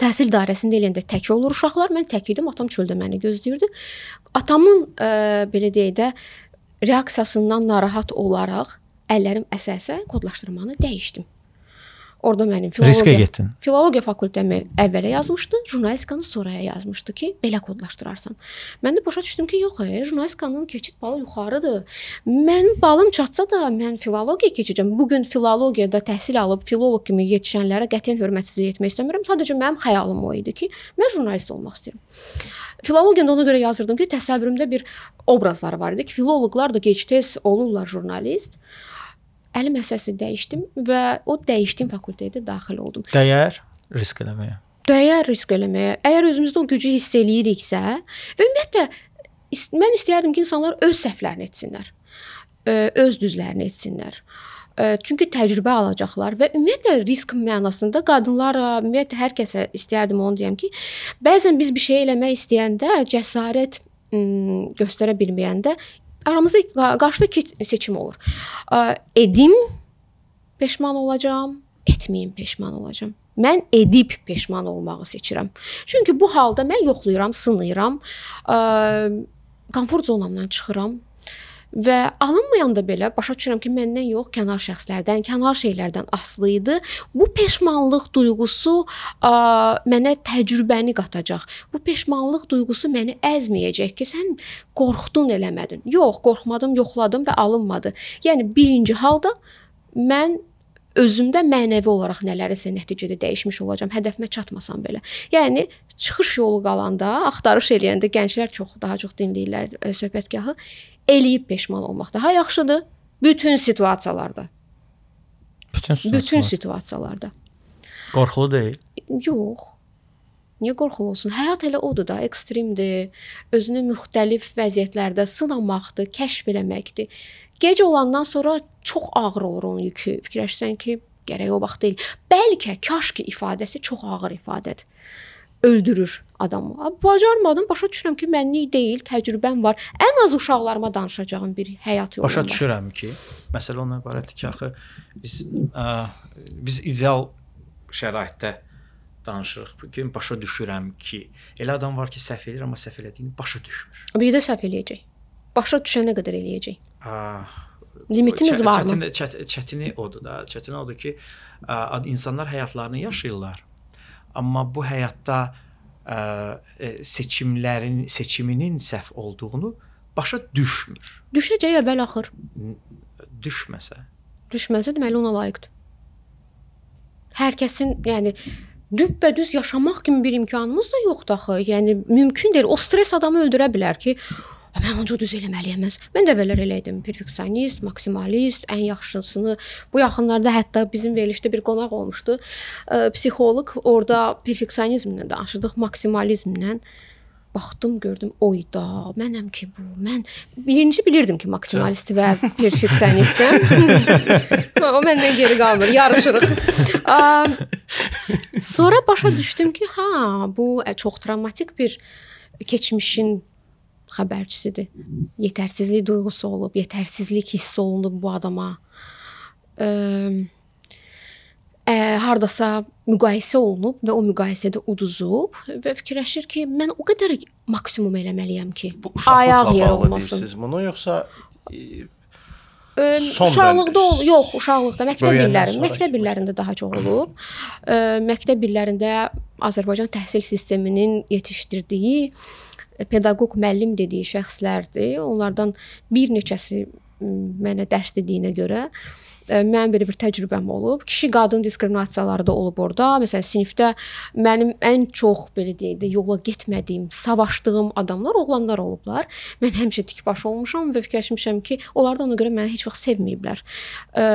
təhsil dairəsində eləyəndə tək olur uşaqlar. Mən tək idim, atam çöldə məni gözləyirdi. Atamın ə, belə deyək də reaksiyasından narahat olaraq əllərim əsə-əsə kodlaşdırmanı dəyişdim. Orda mənim filologiya getdin. Filologiya fakültəmi əvvələ yazmışdı, jurnalistikanı sonraya yazmışdı ki, belə kodlaşdırarsan. Mən də başa düşdüm ki, yox, e, jurnalistikanın keçid balı yuxarıdır. Mənim balım çatsa da mən filologiya keçəcəm. Bu gün filologiyada təhsil alıb filoloq kimi yetişənlərə qətiyyən hörmətsizlik etmək istəmirəm. Sadəcə mənim xəyalım o idi ki, mən jurnalist olmaq istəyirəm. Filologiyada ona görə yazırdım ki, təsəvvürümdə bir obrazları var idi ki, filoloqlar da gec-tez olurlar jurnalist. Əlim əsası dəyişdim və o dəyişdiyim fakültəyə daxil oldum. dəyər risk eləməyə. Dəyər risk eləməyə. Əgər özümüzdə o gücü hiss eləyiriksə və ümumiyyətlə mən istəyərdim ki, insanlar öz səhvlərini etsinlər. Ö, öz düzlərini etsinlər. Ə, Çünki təcrübə alacaqlar və ümumiyyətlə risk mənasında qadınlara, ümumiyyətlə hər kəsə istərdim onu deyəm ki, bəzən biz bir şey eləmək istəyəndə cəsarət göstərə bilməyəndə aramızda qa- qarşıda seçim olur. Edim peşman olacağam, etməyim peşman olacağam. Mən edib peşman olmağı seçirəm. Çünki bu halda mən yoxlayıram, sınayıram, ə, komfort zonamdan çıxıram və alınmayanda belə başa düşürəm ki, məndən yox, kənar şəxslərdən, kənar şeylərdən asılı idi. Bu peşmanlıq duyğusu ə, mənə təcrübəni qatacaq. Bu peşmanlıq duyğusu məni əzməyəcək ki, sən qorxdun eləmədin. Yox, qorxmadım, yoxladım və alınmadı. Yəni birinci halda mən özümdə mənəvi olaraq nələrsə nəticədə dəyişmiş olacağam, hədəfimə çatmasam belə. Yəni çıxış yolu qalanda, axtarış eləyəndə gənclər çox daha çox dinləyirlər e, söhbətgahı. Eləyib peşman olmaq daha yaxşıdır bütün situasiyalarda. Bütün Bütün situasiyalarda. qorxulu deyil. Yox. Niyə qorxulu olsun? Həyat elə odur da, ekstremdir. Özünü müxtəlif vəziyyətlərdə sınamaqdır, kəşf eləməkdir. Gec olandan sonra çox ağır olur onun yükü. Fikirləşsən ki, gərək o vaxt deyil. Bəlkə kaş ki ifadəsi çox ağır ifadədir. Öldürür adamı. Bacarmadım, başa düşürəm ki, mənlik deyil, təcrübəm var. Ən az uşaqlarıma danışacağım bir həyat yolu Başa var. düşürəm ki, məsələ ondan ibarətdir ki, axı biz ə, biz ideal şəraitdə danışırıq. Gün başa düşürəm ki, elə adam var ki, səhv eləyir, amma səhv elədiyini başa düşmür. Bir də səhv eləyəcək. Başa düşənə qədər eləyəcək. Ə, Limitimiz çə- varmı? Çətini, çət, çətini odur da. Çətini odur ki, ə, insanlar həyatlarını yaşayırlar. Amma bu həyatda ə, e, seçimlərin seçiminin səhv olduğunu başa düşmür. Düşəcək əvvəl axır. Düşməsə Düşməsə deməli ona layiqdir. Hər kəsin, yəni düppədüz yaşamaq kimi bir imkanımız da yoxdur axı. Yəni mümkün deyil. O stress adamı öldürə bilər ki, "A, mən onca düz eləməliyəm. Mən də əvvəllər elə idim. Perfeksionist, maksimalist, ən yaxşısını. Bu yaxınlarda hətta bizim verilişdə bir qonaq olmuşdu. Ə, psixoloq orada perfeksionizmlə danışırdıq, maksimalizmlə. Baxdım, gördüm, oyda, mənəm ki bu. Mən birinci bilirdim ki, maksimalist və perfeksionistəm. o məndən geri qalmır, yarışırıq. Sonra başa düşdüm ki, ha, bu çox travmatik bir keçmişin xəbərçisidir. Yetərsizlik duyğusu olub, yetərsizlik hiss olunub bu adama. Ə, ə, hardasa müqayisə olunub və o müqayisədə uduzub və fikirləşir ki, mən o qədər maksimum eləməliyəm ki, ayaq yer olmasın. deyirsiniz bunu yoxsa e, Ə, Son uşaqlıqda ol, yox, uşaqlıqda məktəb illərində, məktəb illərində daha çox olub. Ə, məktəb illərində Azərbaycan təhsil sisteminin yetişdirdiyi e, pedaqoq müəllim dediyi şəxslərdir. Onlardan bir neçəsi mənə dərs dediyinə görə mənim belə bir təcrübəm olub. Kişi qadın diskriminasiyaları da olub orada. Məsələn, sinifdə mənim ən çox belə deyək də yola getmədiyim, savaşdığım adamlar oğlanlar olublar. Mən həmişə tikbaş olmuşam və fikirləşmişəm ki, onlar da ona görə məni heç vaxt sevməyiblər. Ə,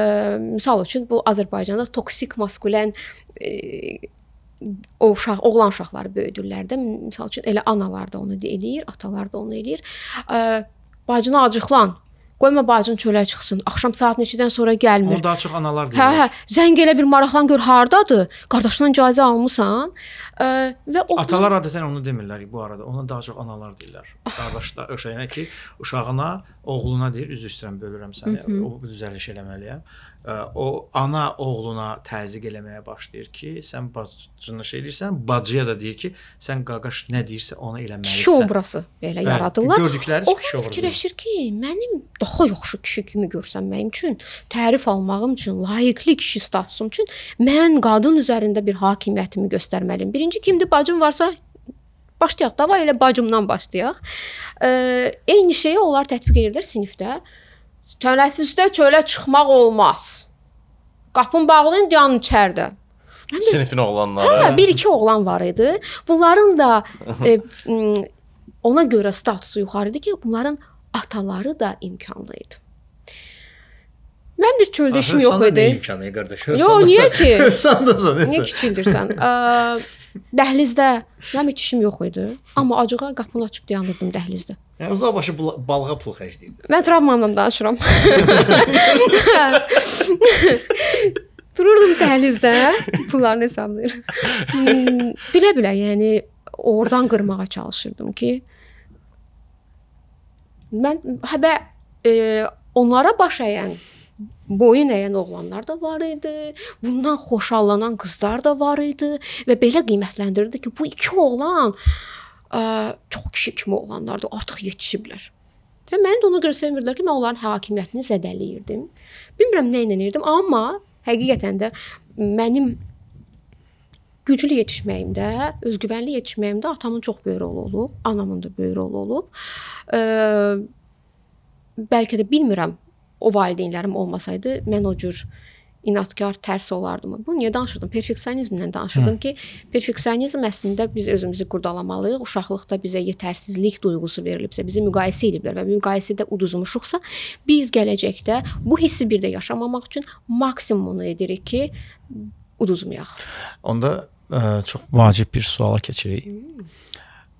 misal üçün bu Azərbaycanda toksik maskulin ə, o uşaq, oğlan uşaqları böyüdürlər də. Məsəl üçün elə analar da onu eləyir, atalar da onu eləyir. Ə, bacını acıqlan. Qoyma bacın çölə çıxsın. Axşam saat neçədən sonra gəlmir. Onu daha çox analar Hə, deyirlər. hə, zəng elə bir maraqlan gör hardadır? Qardaşından icazə almısan? Ə, və o Atalar adətən onu demirlər bu arada. Ona daha çox analar deyirlər. Qardaşlar o şeyinə ki, uşağına, oğluna deyir, üzr istəyirəm bölürəm səni. Hı -hı. O düzəliş eləməliyəm. O ana oğluna təzyiq eləməyə başlayır ki, sən bacını şey edirsən, bacıya da deyir ki, sən qaqaş nə deyirsə onu eləməlisən. kişi obrazı belə Bəli, yaradırlar. gördükləri o kişi obrazı. fikirləşir ki, mənim daha yaxşı kişi kimi görsənməyim üçün, tərif almağım üçün, layiqli kişi statusum üçün mən qadın üzərində bir hakimiyyətimi göstərməliyəm. Birinci kimdir? Bacım varsa başlayaq. Dava elə bacımdan başlayaq. Ə, eyni şeyi onlar tətbiq edirlər sinifdə. Tənəffüsdə çölə çıxmaq olmaz. Qapını bağlayın, dayanın içəridə. Sinifin oğlanları. Hə, bir iki oğlan var idi. Bunların da e, ona görə statusu yuxarı idi ki, bunların ataları da imkanlı idi. Mənim də çöldə işim yox idi. nə imkanı qardaş? Yo, niyə ki? Hövsandasan. Niyə kiçildirsən? Dəhlizdə mənim heç işim yox idi. Amma acığa qapını açıb dayanırdım dəhlizdə. Yəni uzaq başı balığa pul xərcləyirdiniz. Mən travmamdan danışıram. Dururdum dəhlizdə, pullarını hesablayır. Hmm, Bilə-bilə, yəni oradan qırmağa çalışırdım ki, mən həbə e, onlara baş əyən, boyun əyən oğlanlar da var idi. Bundan xoşallanan qızlar da var idi və belə qiymətləndirirdi ki, bu iki oğlan ə, çox kişi kimi oğlanlardır, artıq yetişiblər. Və məni də ona görə sevmirdilər ki, mən onların hakimiyyətini zədələyirdim. Bilmirəm nə ilə edirdim, amma həqiqətən də mənim güclü yetişməyimdə, özgüvənli yetişməyimdə atamın çox böyük rolu olub, anamın da böyük rolu olub. Ə, bəlkə də bilmirəm, o valideynlərim olmasaydı mən o cür inadkar, tərs olardım. Bu niyə danışırdım? Perfeksionizmlə danışırdım Hı. ki, perfeksionizm əslində biz özümüzü qurdalamalıyıq. Uşaqlıqda bizə yetərsizlik duyğusu verilibsə, bizi müqayisə ediblər və müqayisədə uduzmuşuqsa, biz gələcəkdə bu hissi bir də yaşamamaq üçün maksimumunu edirik ki, uduzmayaq. Onda ə, çox vacib bir suala keçirik.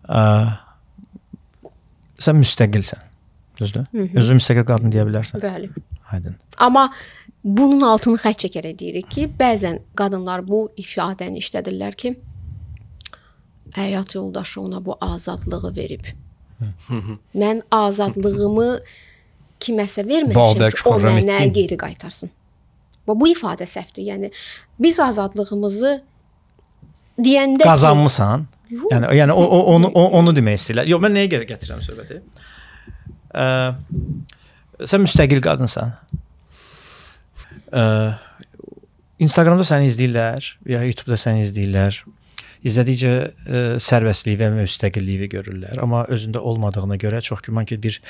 Ə, sən müstəqilsən. Düzdür? Özün müstəqil qadın deyə bilərsən. Bəli. Aydın. Amma bunun altını xətt çəkərək deyirik ki, bəzən qadınlar bu ifadəni işlədirlər ki, həyat yoldaşı ona bu azadlığı verib. Mən azadlığımı kiməsə verməmişəm ki, o mənə geri qaytarsın. Və bu ifadə səhvdir. Yəni biz azadlığımızı deyəndə ki- Qazanmısan? Yox. Yəni yəni o, o onu o, onu demək istəyirlər. Yox, mən nəyə görə gətirirəm söhbəti? Ə, sən müstəqil qadınsan. Ə, Instagramda səni izləyirlər, ya YouTube-da səni izləyirlər. İzlədikcə ə, sərbəstliyi və müstəqilliyi görürlər, amma özündə olmadığına görə çox güman ki bir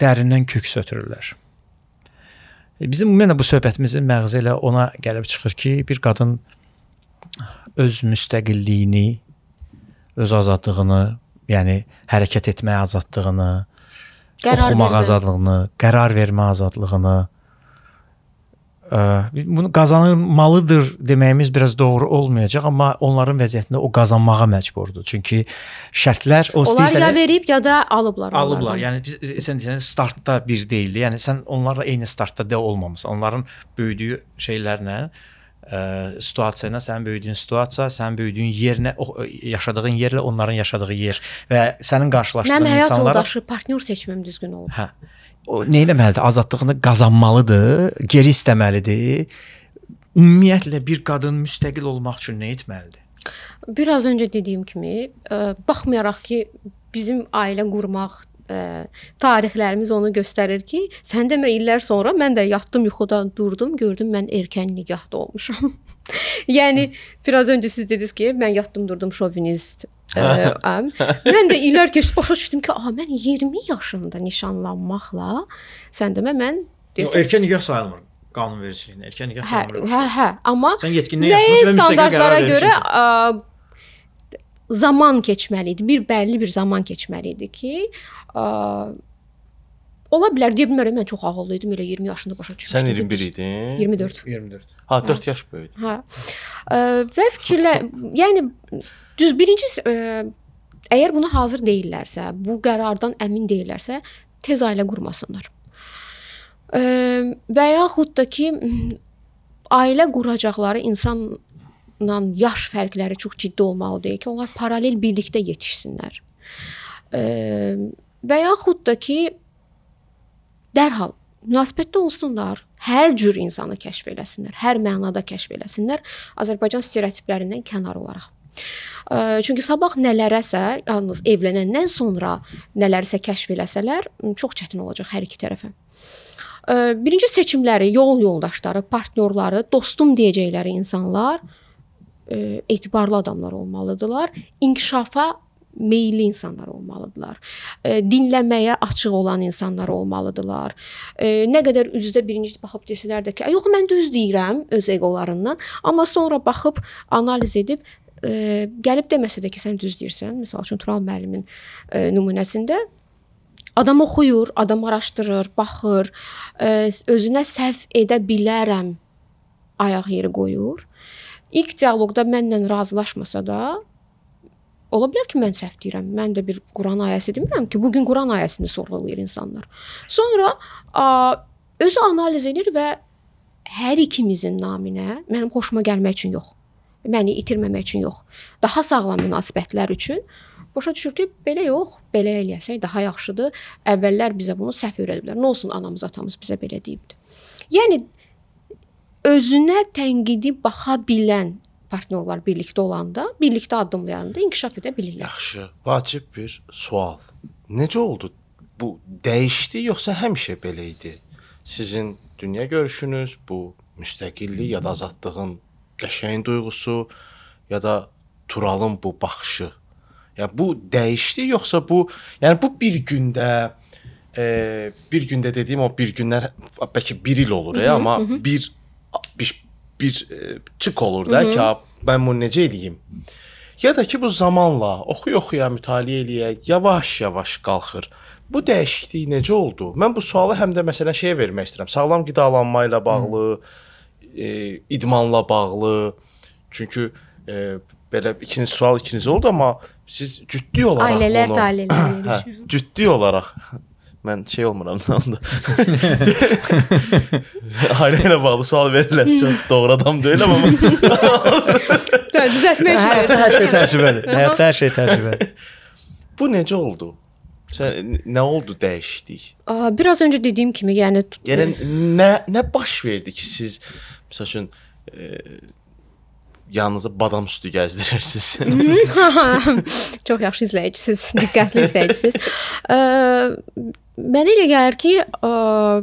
dərindən kök sötürürlər. Bizim ümumiyyətlə bu söhbətimizin məğzi elə ona gəlib çıxır ki, bir qadın öz müstəqilliyini, öz azadlığını, yəni hərəkət etmə azadlığını, Qərar oxumaq vermə. azadlığını, qərar vermə azadlığını ə, bunu qazanılmalıdır deməyimiz biraz doğru olmayacaq, amma onların vəziyyətində o qazanmağa məcburdur. Çünki şərtlər o Onlar ya verib ya da alıblar. alıblar. onlardan. Yəni biz sən deyirsən startda bir deyildi. Yəni sən onlarla eyni startda da olmamısan. Onların böyüdüyü şeylərlə ə, situasiya ilə sənin böyüdüyün situasiya, sənin böyüdüyün yerlə, o, yaşadığın yerlə onların yaşadığı yer və sənin qarşılaşdığın Mənim həyat insanlara yoldaşı, partnyor seçməm düzgün olub. Hə. O nə etməlidir? Azadlığını qazanmalıdır, geri istəməlidir. Ümumiyyətlə bir qadın müstəqil olmaq üçün nə etməlidir? Biraz öncə dediyim kimi, ə, baxmayaraq ki, bizim ailə qurmaq ə, tarixlərimiz onu göstərir ki, sən demə illər sonra mən də yatdım yuxudan durdum, gördüm mən erkən nigahda olmuşam. yəni biraz öncə siz dediniz ki, mən yatdım durdum şovinist ə, am. Mən də illər keçdi başa düşdüm ki, aha mən 20 yaşında nişanlanmaqla sən demə mən Yox, erkən nigah sayılmır qanunvericiliyində. Erkən nigah Hə, hə, hə, amma Sən yaşınız və müstəqil standartlara görə zaman keçməli idi. Bir bəlli bir zaman keçməli idi ki, ə, ola bilər deyə bilmərəm mən çox ağıllı idim elə 20 yaşında başa düşmüşdüm. Sən 21 idin? 24. 24. Ha, 4 yaş böyükdür. Hə. Ə, və fikirlə, yəni düz birinci ə, əgər buna hazır deyillərsə, bu qərardan əmin deyillərsə, tez ailə qurmasınlar. Ə, və yaxud da ki ailə quracaqları insanla yaş fərqləri çox ciddi olmalıdır ki, onlar paralel birlikdə yetişsinlər. Ə, və yaxud da ki dərhal münasibətdə olsunlar, hər cür insanı kəşf eləsinlər, hər mənada kəşf eləsinlər Azərbaycan stereotiplərindən kənar olaraq. Çünki sabah nələrəsə, yalnız evlənəndən sonra nələrsə kəşf eləsələr, çox çətin olacaq hər iki tərəfə. Birinci seçimləri, yol yoldaşları, partnyorları, dostum deyəcəkləri insanlar ə, etibarlı adamlar olmalıdılar. İnkişafa meyilli insanlar olmalıdılar. E, dinləməyə açıq olan insanlar olmalıdılar. E, nə qədər üzdə birinci baxıb desələr də ki, "Ay, yox mən düz deyirəm" öz eqolarından, amma sonra baxıb analiz edib e, gəlib deməsə də ki, sən düz deyirsən. Məsəl üçün Tural müəllimin e, nümunəsində adam oxuyur, adam araşdırır, baxır, e, özünə səhv edə bilərəm ayaq yeri qoyur. İlk dialoqda mənlə razılaşmasa da Ola bilər ki, mən səhv deyirəm. Mən də bir Quran ayəsi demirəm ki, bu gün Quran ayəsini sorğulayır insanlar. Sonra a, özü analiz edir və hər ikimizin naminə mənim xoşuma gəlmək üçün yox, məni itirməmək üçün yox, daha sağlam münasibətlər üçün başa düşür ki, belə yox, belə eləyəsək daha yaxşıdır. Əvvəllər bizə bunu səhv öyrədiblər. Nə olsun anamız, atamız bizə belə deyibdi. Yəni özünə tənqidi baxa bilən partnyorlar birlikdə olanda, birlikdə addımlayanda inkişaf edə bilirlər. Yaxşı, vacib bir sual. Necə oldu? Bu dəyişdi yoxsa həmişə belə idi? Sizin dünya görüşünüz, bu müstəqillik ya da azadlığın qəşəng duyğusu ya da Turalın bu baxışı. Yəni bu dəyişdi yoxsa bu, yəni bu bir gündə e, bir gündə dediyim o bir günlər bəlkə 1 il olur, Hı ya, -hı, amma hı hı. Bir bir e, çık olur da Hı hı. ki, "Ha, mən bunu necə eləyim? Ya da ki bu zamanla oxuya-oxuya mütaliə eləyə, yavaş-yavaş qalxır. Bu dəyişiklik necə oldu? Mən bu sualı həm də məsələn şeyə vermək istəyirəm. Sağlam qidalanma ilə bağlı, e, idmanla bağlı. Çünki e, belə ikinci sual ikinci oldu amma siz ciddi olaraq Ailələr də ailələr ciddi olaraq mən şey olmuram onda. Ailə ilə bağlı sual verirlər. Çox doğru adam deyiləm amma Hə, düzəltmək üçün. Hər şey təcrübədir. Həyatda hər şey təcrübədir. Bu necə oldu? Sən nə oldu dəyişdik? Aa, biraz öncə dediyim kimi, yəni Yəni nə nə baş verdi ki, siz məsəl üçün e, yanınıza badam südü gəzdirirsiniz? Çox yaxşı izləyicisiniz, diqqətli izləyicisiniz. Mənə elə gəlir ki, ə,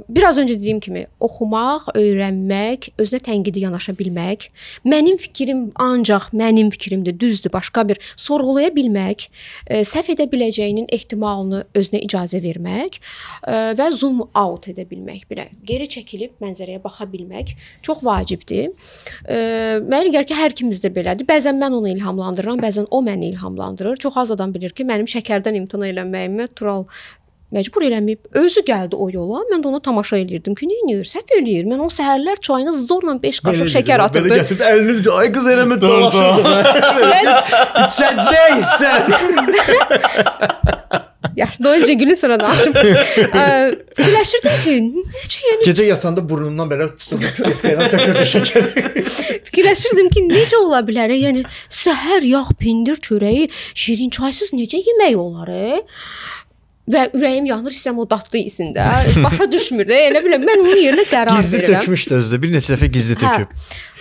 biraz öncə dediyim kimi, oxumaq, öyrənmək, özünə tənqidi yanaşa bilmək, mənim fikrim ancaq mənim fikrimdir, düzdür, başqa bir sorğulaya bilmək, ə, səhv edə biləcəyinin ehtimalını özünə icazə vermək ə, və zoom out edə bilmək, belə geri çəkilib mənzərəyə baxa bilmək çox vacibdir. Ə, Mənə elə gəlir ki, hər ikimizdə belədir. Bəzən mən onu ilhamlandırıram, bəzən o məni ilhamlandırır. Çox az adam bilir ki, mənim şəkərdən imtina eləməyimə Tural məcbur eləməyib. Özü gəldi o yola. Mən də ona tamaşa eləyirdim ki, nə edir? Səhv eləyir. Mən o səhərlər çayına zorla 5 qaşıq şəkər atırdı. Belə gətirib əlini ay qız eləmə dolaşırdı. İçəcəksən. Yaxşı, doyunca gülün sonra danışım. Ə, Fikirləşirdim ki, necə yəni Gecə yatanda burnundan belə tutub etkəylə tökürdü şəkər. Fikirləşirdim ki, necə ola bilər? Yəni səhər yağ pendir çörəyi şirin çaysız necə yemək olar? E? Və ürəyim yanır, istəyirəm o dadlı yesin də. Başa düşmür də. Elə biləm mən onun yerinə qərar Gizli verirəm. tökmüşdü özdə. Bir neçə dəfə gizli töküb.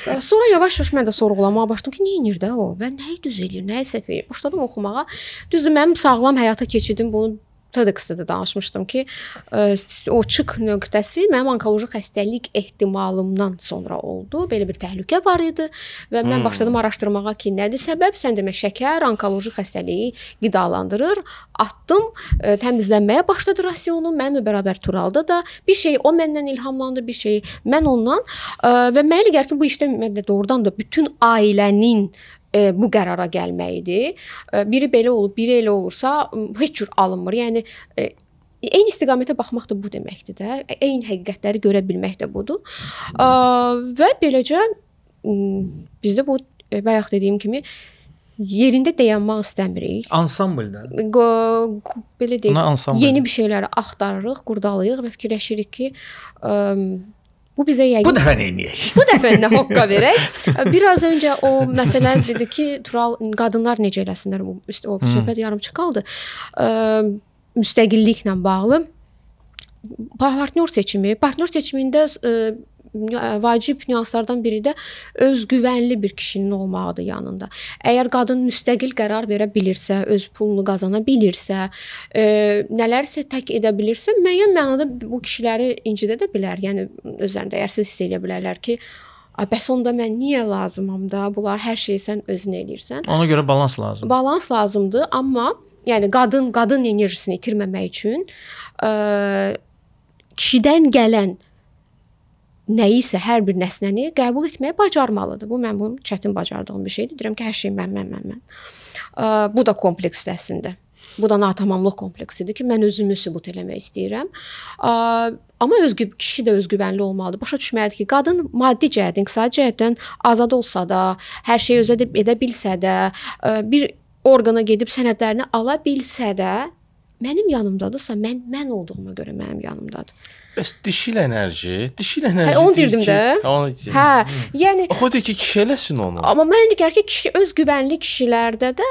Hə. Sonra yavaş-yavaş mən də sorğulamağa başladım ki, nə edir də o? Və nəyi düz eləyir, nəyi səhv eləyir? Başladım oxumağa. Düzdür, mənim sağlam həyata keçidim bunu TEDx-də də danışmışdım ki, ə, o çık nöqtəsi mənim onkoloji xəstəlik ehtimalımdan sonra oldu. Belə bir təhlükə var idi və mən Hmm. başladım araşdırmağa ki, nədir səbəb? Sən demə şəkər onkoloji xəstəliyi qidalandırır. Atdım, ə, təmizlənməyə başladı rasionum. Mənimlə bərabər Turalda da bir şey o məndən ilhamlandı, bir şey mən ondan ə, və mənə elə gəlir ki, bu işdə ümumiyyətlə doğrudan da bütün ailənin e, bu qərara gəlməyidir. E, biri belə olub, biri elə olursa heç cür alınmır. Yəni e, eyni istiqamətə baxmaq da bu deməkdir də. Eyni həqiqətləri görə bilmək də budur. E, və beləcə bizdə bu e, bayaq dediyim kimi yerində dayanmaq istəmirik. Ansamblda. Belə deyək, yeni bir şeyləri axtarırıq, qurdalayırıq və fikirləşirik ki, ə, bu bizə yəqin Bu dəfə nə edək? Bu dəfə nə hoqqa verək? Biraz öncə o məsələ dedi ki, Tural qadınlar necə eləsinlər o Hmm. söhbət yarım qaldı. Ə, müstəqilliklə bağlı partnyor seçimi, partnyor seçimində ə, vacib nüanslardan biri də özgüvənli bir kişinin olmağıdır yanında. Əgər qadın müstəqil qərar verə bilirsə, öz pulunu qazana bilirsə, e, nələrsə tək edə bilirsə, müəyyən mənada bu kişiləri incidə də bilər. Yəni özlərində dəyərsiz hiss edə bilərlər ki, "A, bəs onda mən niyə lazımam da? Bunlar hər şeyi sən özün eləyirsən." Ona görə balans lazım. Balans lazımdır, amma yəni qadın qadın enerjisini itirməmək üçün ə, kişidən gələn nəyisə, hər bir nəsnəni qəbul etməyi bacarmalıdır. Bu mən bunun çətin bacardığım bir şeydir. Deyirəm ki, hər şey mən, mən, mən, mən. Ə, bu da kompleks əslində. Bu da natamamlıq kompleksidir ki, mən özümü sübut eləmək istəyirəm. Ə, amma özgü kişi də özgüvənli olmalıdır. Başa düşməlidir ki, qadın maddi cəhətdən, iqtisadi cəhətdən azad olsa da, hər şeyi də edə bilsə də, ə, bir orqana gedib sənədlərini ala bilsə də, mənim yanımdadırsa, mən mən olduğuma görə mənim yanımdadır. Bəs dişil enerji, dişil enerji. Hə, onu deyir deyirdim ki- də. Hə, onu deyirdim. Hə, yəni Oxu deyir ki, kişi eləsin onu. Amma mən elə gəlir ki, kişi öz güvənli kişilərdə də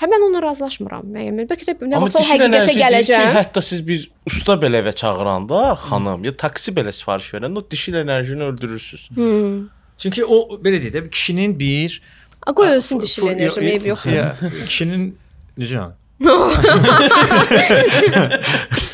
hə mən onunla razılaşmıram. Müəyyən bəlkə də nə vaxtsa o həqiqətə deyir ki, gələcəm. hətta siz bir usta belə evə çağıranda, xanım, ya taksi belə sifariş verəndə o dişil enerjini öldürürsüz. Hmm. Çünki o belə deyək də kişinin bir A, Qoy ölsün dişil enerji, meyv yoxdur. Kişinin necə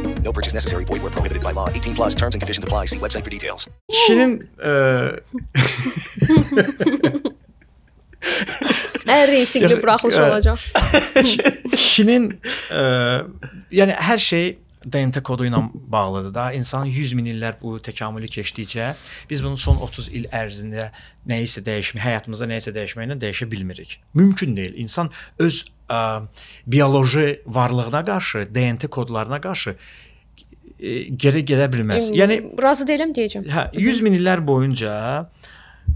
No purchase necessary. Void where prohibited by law. 18 plus terms and conditions apply. See website for details. Kişinin e, Ən reytinqli buraxılış olacaq. kişinin e, yəni hər şey DNT kodu ilə bağlıdır da. İnsan 100 min illər bu təkamülü keçdikcə biz bunun son 30 il ərzində nəyisə dəyişmə, həyatımızda nəyisə dəyişməklə dəyişə bilmirik. Mümkün deyil. İnsan öz ə, bioloji varlığına qarşı, DNT kodlarına qarşı e, geri gedə bilməz. Yəni razı deyiləm deyəcəm. Hə, 100 min illər boyunca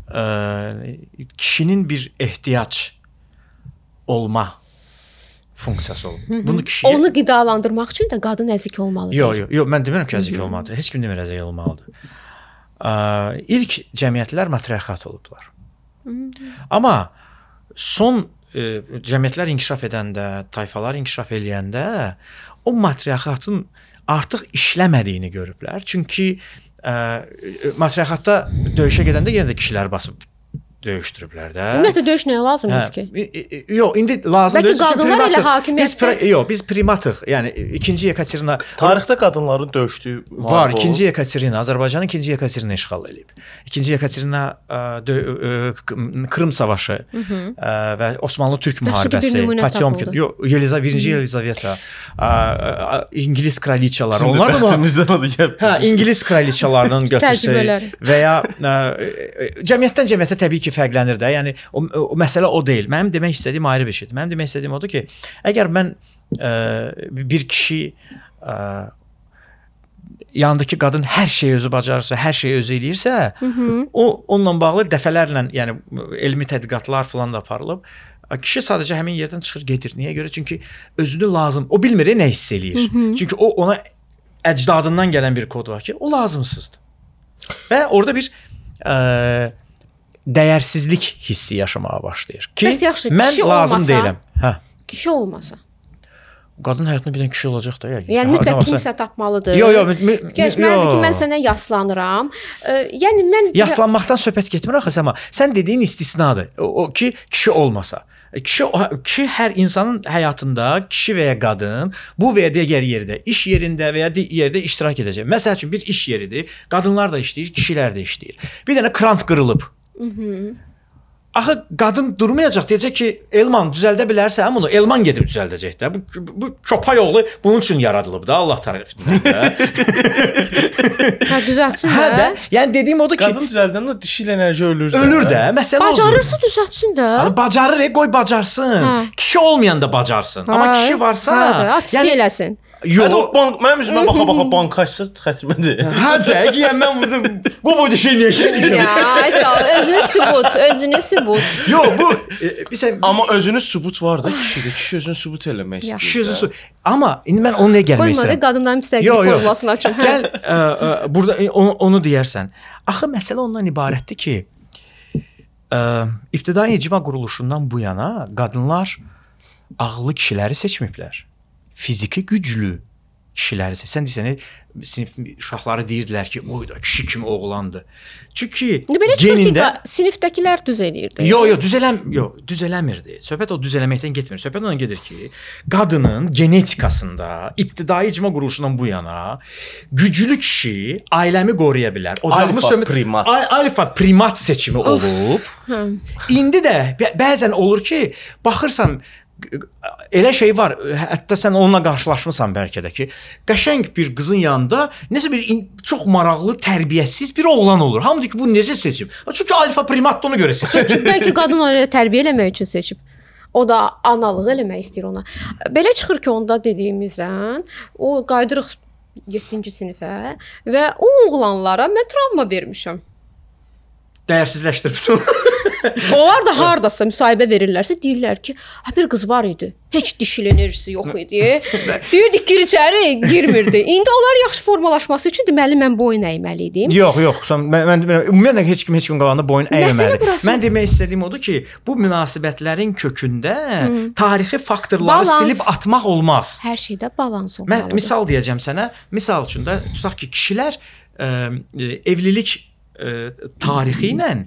ə, kişinin bir ehtiyac olma funksiyası olub. Bunu kişiyə Onu qidalandırmaq üçün də qadın əzik olmalıdır. Yox, yox, yox, mən demirəm ki, əzik olmalıdır. Heç kim demir əzik olmalıdır. Ə, ilk cəmiyyətlər matriarxat olublar. Amma son e, cəmiyyətlər inkişaf edəndə, tayfalar inkişaf eləyəndə o matriarxatın artıq işləmədiyini görüblər. Çünki ə, matriarxatda döyüşə gedəndə yenə də kişilər basıb döyüşdürüblər də. Ümumiyyətlə döyüş nəyə lazımdır ki? E, e, Yox, indi lazım Bəlkə qadınlar elə primatıq- hakimiyyətdə- Biz yox, biz primatıq. Yəni ikinci Yekaterina Tarixdə qadınların döyüşdüyü var. İkinci olub. Yekaterina Azərbaycanın ikinci Yekaterina işğal edib. İkinci Yekaterina Krım savaşı Hı hı. ə, və Osmanlı Türk Yaxşı ki, bir müharibəsi, tapıldı. yox, Yeliza 1-ci Yelizaveta, ə, ə, İngilis kraliçaları, Şimdi onlar da bəxtimizdən o da gəlib. Hə, İngilis kraliçalarının götürsək və ya ə, cəmiyyətdən cəmiyyətə təbii ki, fərqlənir də. Yəni o, o məsələ o deyil. Mənim demək istədiyim ayrı bir şeydir. Mənim demək istədiyim odur ki, əgər mən ə, bir kişi ə, yanındakı qadın hər şeyi özü bacarırsa, hər şeyi özü eləyirsə, Hı hı. o onunla bağlı dəfələrlə, yəni elmi tədqiqatlar falan da aparılıb. Kişi sadəcə həmin yerdən çıxır, gedir. Niyə görə? Çünki özünü lazım, o bilmir nə hiss eləyir. Hı hı. Çünki o ona əcdadından gələn bir kod var ki, o lazımsızdır. Və orada bir ə, dəyərsizlik hissi yaşamağa başlayır. Ki Bəs yaxşı, mən kişi lazım olmasa? deyiləm. Hə. Kişi olmasa. Qadın həyatında bir dənə kişi olacaq da yəqin. Yəni mütləq kimsə tapmalıdır. Yo, yo, mü- mü- Keçməlidir ki, mən sənə yaslanıram. Ə, yəni mən Yaslanmaqdan söhbət getmir axı amma sən dediyin istisnadır. O, o ki kişi olmasa. E, Kişi kişi hər insanın həyatında kişi və ya qadın bu və ya digər yerdə, iş yerində və ya yerdə iştirak edəcək. Məsəl üçün bir iş yeridir. Qadınlar da işləyir, kişilər də işləyir. Bir dənə krant qırılıb. Mhm. Axı qadın durmayacaq, deyəcək ki, Elman düzəldə bilərsən bunu. Elman gedib düzəldəcək də. Bu bu köpək oğlu bunun üçün yaradılıb da Allah tərəfindən də. hə düzəltsin hə də. də. Yəni dediyim odur ki, Qadın düzəldəndə dişil enerji ölür. ölür də. Məsələ odur. Bacarırsa düzəltsin də. Hani bacarır, e, qoy bacarsın. Hə. Kişi olmayan da bacarsın. Amma Hə, kişi varsa, hə, artistlik eləsin. Yox. Hətta o bank mənim üzümə baxa baxa bank açsa xətmədir. Hə, yəni mən burada bu bu şey niyə işləyirəm? Ya, ay sağ ol. Özünü sübut, özünü sübut. Yox, bu e, bizə Amma özünü sübut var da kişidə. Kişi özünü sübut eləmək istəyir. kişi özü su- Amma indi mən onu nəyə gəlmək Qoyma da istəyirəm? qadınların müstəqil Yo, yo. formulasını açım. Hə. Gəl ə, ə, burada e, onu, onu deyərsən. Axı məsələ ondan ibarətdir ki, ə, ibtidai icma quruluşundan bu yana qadınlar ağıllı kişiləri seçməyiblər. Fiziki güclü kişiləri seç. Sən desən, sinif uşaqları deyirdilər ki, oy da kişi kimi oğlandı. Çünki İndi belə genində sinifdəkilər düz eləyirdi. Yo, yo, düzələm, yo, düzələmirdi. Söhbət o düzələməkdən getmir. Söhbət ondan gedir ki, qadının genetikasında ibtidai icma quruluşundan bu yana güclü kişi ailəmi qoruya bilər. Ocağımı Alfa sömür- primat. Ay- Alfa primat seçimi olub. Hə. İndi də bə- bəzən olur ki, baxırsan elə şey var, hətta sən onunla qarşılaşmısan bəlkə də ki, qəşəng bir qızın yanında nəsə bir çox maraqlı, tərbiyəsiz bir oğlan olur. Hamı deyir ki, bu necə seçim? Çünki alfa primat ona görə seçir. Bəlkə qadın onu tərbiyə eləmək üçün seçib. O da analıq eləmək istəyir ona. Belə çıxır ki, onda dediyimizdən o qayıdırıq 7-ci sinifə və o oğlanlara mən travma vermişəm. Dəyərsizləşdirmisən. Onlar da hardasa müsahibə verirlərsə deyirlər ki, ha bir qız var idi. Heç dişil enerjisi yox idi. Deyirdik gir içəri, girmirdi. İndi onlar yaxşı formalaşması üçün deməli mən boyun əyməli idim. Yox, yox. Sən mən, mən mən- ümumiyyətlə heç kim heç kim qabağında boyun əyməməli. Mən demək istədiyim odur ki, bu münasibətlərin kökündə Hı. tarixi faktorları Balans. silib atmaq olmaz. Hər şeydə balans Mən olmalıdır. misal deyəcəm sənə. Misal üçün də tutaq ki, kişilər ə, evlilik ə, tarixi ilə və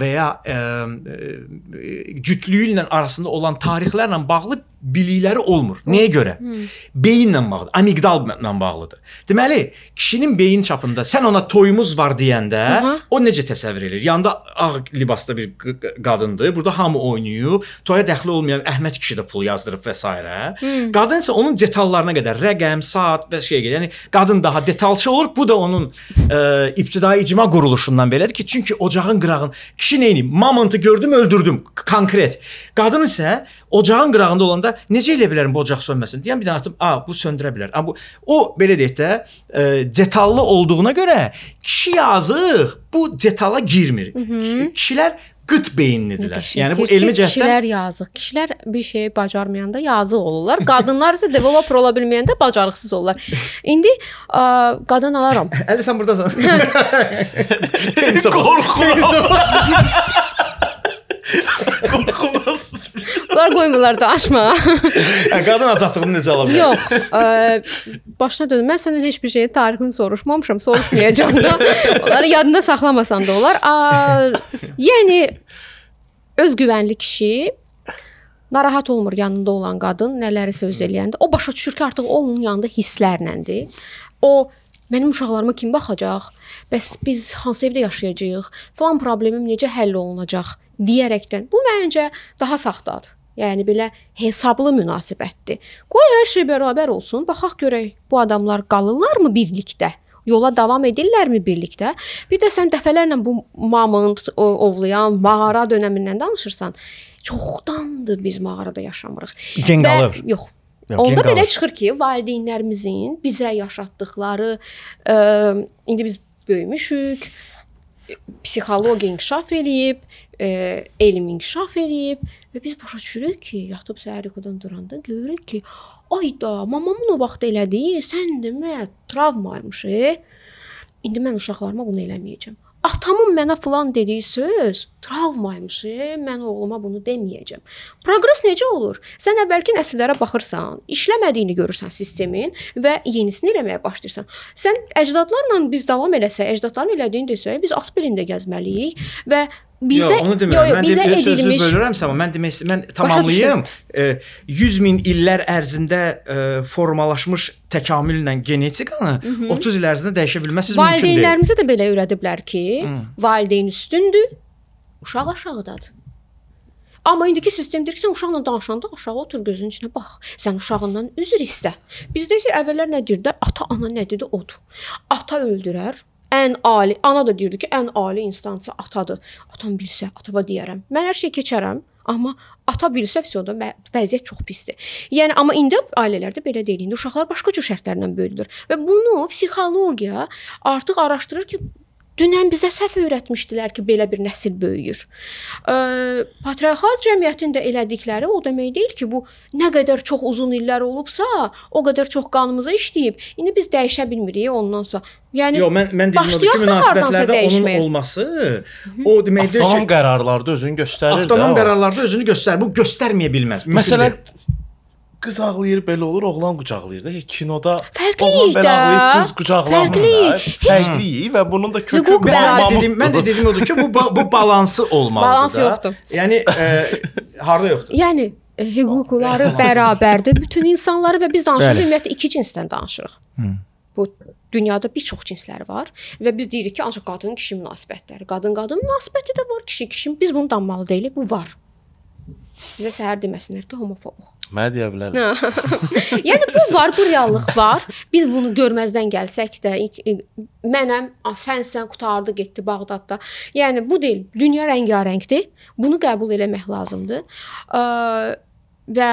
ya ə, ə, cütlüyü ilə arasında olan tarixlərlə bağlı bilikləri olmur. Nəyə görə? Hı. Beyinlə bağlı, amigdalla bağlıdır. Deməli, kişinin beyin çapında sən ona toyumuz var deyəndə, Aha. o necə təsəvvür edir? Yanında ağ libasda bir qadındır. Burada hamı oynayıb. Toya dəxli olmayan Əhməd kişi də pul yazdırıb və s. Hmm. Qadın isə onun detallarına qədər rəqəm, saat və şey gəlir. Yəni qadın daha detalçı olur. Bu da onun ə, ibtidai icma quruluşundan belədir ki, çünki ocağın qırağın kişi nə edir? Mamontı gördüm, öldürdüm. Konkret. Qadın isə ocağın qırağında olanda necə elə bilərəm bu ocaq sönməsin? Deyən bir dənə atım, "A, bu söndürə bilər." A bu o belə deyək də, ə, detallı olduğuna görə kişi yazıq bu detala girmir. Mhm. Kişilər qıt beyinlidirlər. Qəşəng. Yəni bu elmi cəhətdən kişilər yazıq. Kişilər bir şeyi bacarmayanda yazıq olurlar. Qadınlar isə developer ola bilməyəndə bacarıqsız olurlar. İndi ə, qadın alaram. Əli sən burdasan. Qorxuram. Qorxumasız. Bunlar qoymurlar da açma. Hə, qadın azadlığını necə ala bilər? Yox, ə, başına dönüm. Mən səndən heç bir şeyin tarixini soruşmamışam, soruşmayacağam da. Onları yadında saxlamasan da olar. Ə, yəni öz güvənli kişi narahat olmur yanında olan qadın nələri söz eləyəndə. O başa düşür ki, artıq o onun yanında hisslərləndir. O mənim uşaqlarıma kim baxacaq? Bəs biz hansı evdə yaşayacağıq? Falan problemim necə həll olunacaq deyərəkdən. Bu məncə daha saxtadır. Yəni belə hesablı münasibətdir. Qoy hər şey bərabər olsun. Baxaq görək bu adamlar qalırlarmı birlikdə? Yola davam edirlərmi birlikdə? Bir də sən dəfələrlə bu mamont ovlayan mağara dönəmindən danışırsan. Çoxdandır biz mağarada yaşamırıq. Gen Və- qalır. Yox. Yox, Onda belə çıxır ki, valideynlərimizin bizə yaşatdıkları ə, indi biz böyümüşük. psixologiya inkişaf eləyib, e, elm inkişaf eləyib və biz başa düşürük ki, yatıb səhər yuxudan duranda görürük ki, ayda mamamın o vaxt elədiyi sən demə travmaymış. E? İndi mən uşaqlarıma bunu eləməyəcəm. Atamın mənə falan dediyi söz travmaymış. E? Mən oğluma bunu deməyəcəm. Proqres necə olur? Sən əvvəlki nəsillərə baxırsan, işləmədiyini görürsən sistemin və yenisini eləməyə başlayırsan. Sən əcdadlarla biz davam eləsək, əcdadların elədiyini desək, biz at belində gəzməliyik və bizə Yox, onu demirəm. yo, yo, mən bizə sözü edilmiş bölürəmsə, amma mən demək istəyirəm, mən tamamlayım. E, 100 min illər ərzində e, formalaşmış təkamüllə genetikanı Mhm. 30 il ərzində dəyişə bilməsiz mümkün deyil. Valideynlərimizə də belə öyrədiblər ki, Hı. valideyn üstündür, uşaq aşağıdadır. Amma indiki sistem deyir ki, sən uşaqla danışanda aşağı otur gözünün içinə bax. Sən uşağından üzr istə. Bizdə isə əvvəllər nə deyirdilər? Ata, ana nə dedi odur. Ata öldürər. Ən ali, ana da deyirdi ki, ən ali instansiya atadır. Atam bilsə, atama deyərəm. Mən hər şey keçərəm, amma ata bilsə vəsyoda vəziyyət çox pisdir. Yəni amma indi ailələrdə belə deyil. İndi uşaqlar başqa cür şərtlərlə böyüdülür və bunu psixologiya artıq araşdırır ki, Dünən bizə səhv öyrətmişdilər ki, belə bir nəsil böyüyür. Ə, patriarxal cəmiyyətin də elədikləri o demək deyil ki, bu nə qədər çox uzun illər olubsa, o qədər çox qanımıza işləyib. İndi biz dəyişə bilmirik ondan sonra. Yəni Yox, mən mən dedim odur ki, münasibətlərdə onun olması o deməkdir Avtonom ki, qərarlarda özünü göstərir avtonom qərarlarda özünü göstərir. Bu göstərməyə bilməz. Məsələn. Qız ağlayır belə olur, oğlan qucaqlayır da. Kinoda Fərqliyik oğlan belə də. ağlayır, qız qucaqlamır da. Fərqliyik. Fərqliyik və bunun da kökü Hüquq Mən də dedim, mən də dedim odur ki, bu ba- bu balansı olmalıdır Balans da. yoxdur. Yəni e, harda yoxdur? Yəni e, hüquqları bərabərdir bütün insanları və biz danışırıq Bəli. ümumiyyətlə iki cinsdən danışırıq. Bu dünyada bir çox cinslər var və biz deyirik ki, ancaq qadın kişi münasibətləri, qadın qadın münasibəti də var, kişi kişi. Biz bunu danmalı deyilik, bu var. Bizə səhər deməsinlər ki, homofobuq. Mənə deyə bilərəm. yəni bu var, bu reallıq var. Biz bunu görməzdən gəlsək də mənəm, sənsən, qutardı, getdi Bağdadda. Yəni bu deyil. Dünya rəngarəngdir. Bunu qəbul eləmək lazımdır. Və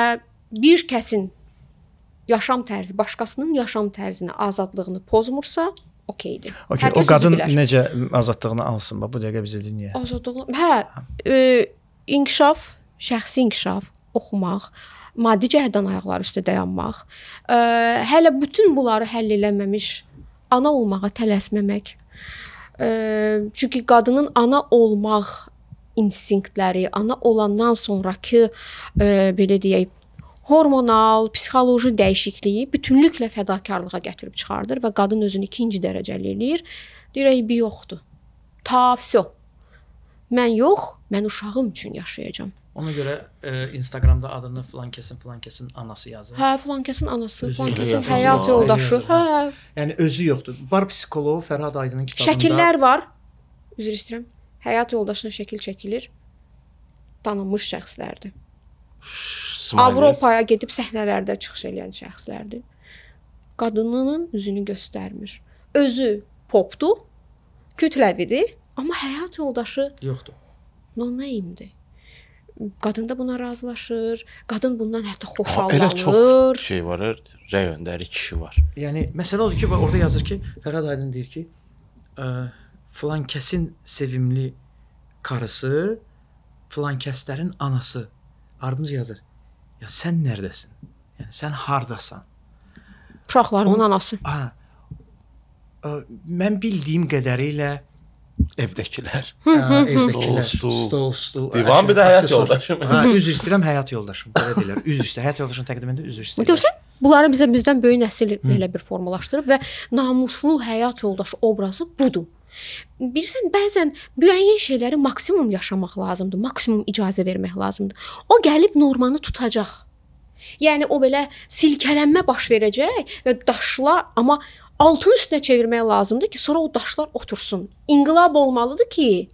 bir kəsin yaşam tərzi başqasının yaşam tərzinə azadlığını pozmursa, okeydir. Okay, Hər o kəs özü qadın bilər. necə azadlığını alsın? Bax bu dəqiqə bizə dinləyə. Azadlıq. Hə, e, inkişaf, şəxsi inkişaf, oxumaq, maddi cəhətdən ayaqları üstə dayanmaq. E, hələ bütün bunları həll eləməmiş ana olmağa tələsməmək. E, çünki qadının ana olmaq instinktləri, ana olandan sonrakı e, belə deyək, hormonal, psixoloji dəyişikliyi bütünlüklə fədakarlığa gətirib çıxardır və qadın özünü ikinci dərəcəli eləyir. Deyir, "Ey, bir yoxdur. Ta vəsə. Mən yox, mən uşağım üçün yaşayacağam. Ona görə e, Instagramda adını falan kəsin falan kəsin anası yazır. Hə, filan kəsin anası, filan kəsin həyat yoldaşı. Hə, Yəni özü yoxdur. Var psixoloq Fərhad Aydının kitabında. şəkillər var. Üzr istəyirəm. Həyat yoldaşına şəkil çəkilir. Tanınmış şəxslərdir. Avropaya gedib səhnələrdə çıxış edən şəxslərdir. Qadınının üzünü göstərmir. Özü popdur, kütləvidir, amma həyat yoldaşı yoxdur. no name'dir. Qadın da buna razılaşır. Qadın bundan hətta Elə xoşallanır. çox şey var, rəy öndəri kişi var. Yəni məsələ odur ki, orada yazır ki, Fərhad Aydın deyir ki, ə, filan kəsin sevimli karısı filan kəslərin anası. Ardınca yazır. Ya sən nərdəsən? Yəni sən hardasan? Uşaqlarımın anası. Ha. Ə, mən bildiyim qədərilə Evdəkilər. Hə, evdəkilər, Stol, stol, stol. Divan, bir də həyat yoldaşım. Hə, üzr istəyirəm, həyat yoldaşım. Belə deyirlər. Üzr istəyirəm, həyat yoldaşını təqdim edə üzr istəyirəm. Görsən, bunları bizə bizdən böyük nəsil belə bir formalaşdırıb və namuslu həyat yoldaşı obrazı budur. Bilirsən, bəzən müəyyən şeyləri maksimum yaşamaq lazımdır, maksimum icazə vermək lazımdır. O gəlib normanı tutacaq. Yəni o belə silkələnmə baş verəcək və daşlar amma altın üstünə çevirmək lazımdır ki, sonra o daşlar otursun. İnqilab olmalıdır ki,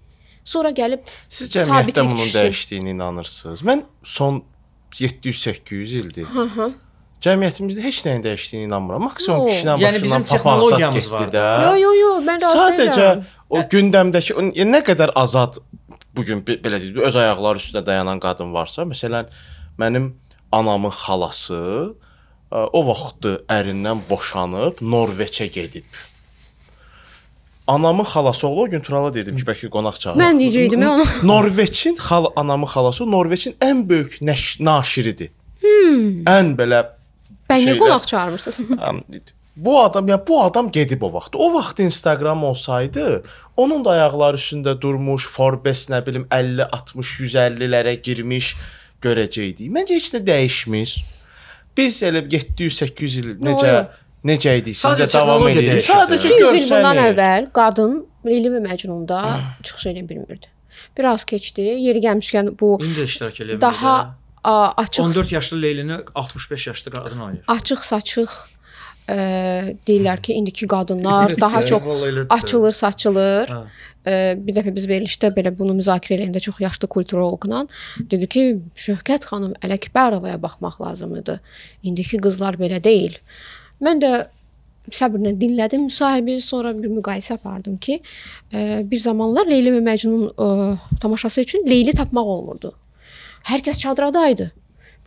sonra gəlib Siz cəmiyyətdə bunun düşsün. dəyişdiyinə inanırsınız? Mən son 700-800 ildir Hı hı. cəmiyyətimizdə heç nəyin dəyişdiyinə inanmıram. Maksimum Yo. kişinin Yəni bizim texnologiyamız var da. Yo yo yo, mən razı Sadəcə o gündəmdəki o nə qədər azad bu gün be- belə deyək, öz ayaqları üstünə dayanan qadın varsa, məsələn, mənim anamın xalası o vaxtı ərindən boşanıb Norveçə gedib. Anamın xalası oğlu o gün Turala dedim ki, bəlkə qonaq çağıraq. Mən deyəcəydim onu. Norveçin xal anamın xalası Norveçin ən böyük naşiridir. Hmm. Ən belə Bən niyə şeylər- qonaq çağırmırsınız? Bu adam ya bu adam gedib o vaxt. O vaxt Instagram olsaydı, onun da ayaqları üstündə durmuş, Forbes nə bilim 50, 60, 150-lərə girmiş görəcəkdik. Məncə heç nə dəyişmir. Biz elə 700-800 il necə yo. necə idik, Sadəcə necə davam edirik. Sadəcə 200 il bundan görsənir. əvvəl qadın Leyli və Məcnunda çıxış edə bilmirdi. Biraz keçdi. Yeri gəlmişkən bu İndi iştirak eləyə daha a, açıq 14 yaşlı Leylini 65 yaşlı qadın oynayır. açıq saçıq ə, deyirlər ki, indiki qadınlar daha çox açılır, saçılır. Hə. Bir dəfə biz verilişdə belə bunu müzakirə edəndə çox yaşlı kulturoloqla dedi ki, Şövkət xanım Ələkbərovaya baxmaq lazım idi. İndiki qızlar belə deyil. Mən də səbrlə dinlədim müsahibi, sonra bir müqayisə apardım ki, ə, bir zamanlar Leyli və Məcnun ə, tamaşası üçün Leyli tapmaq olmurdu. Hər kəs çadradaydı.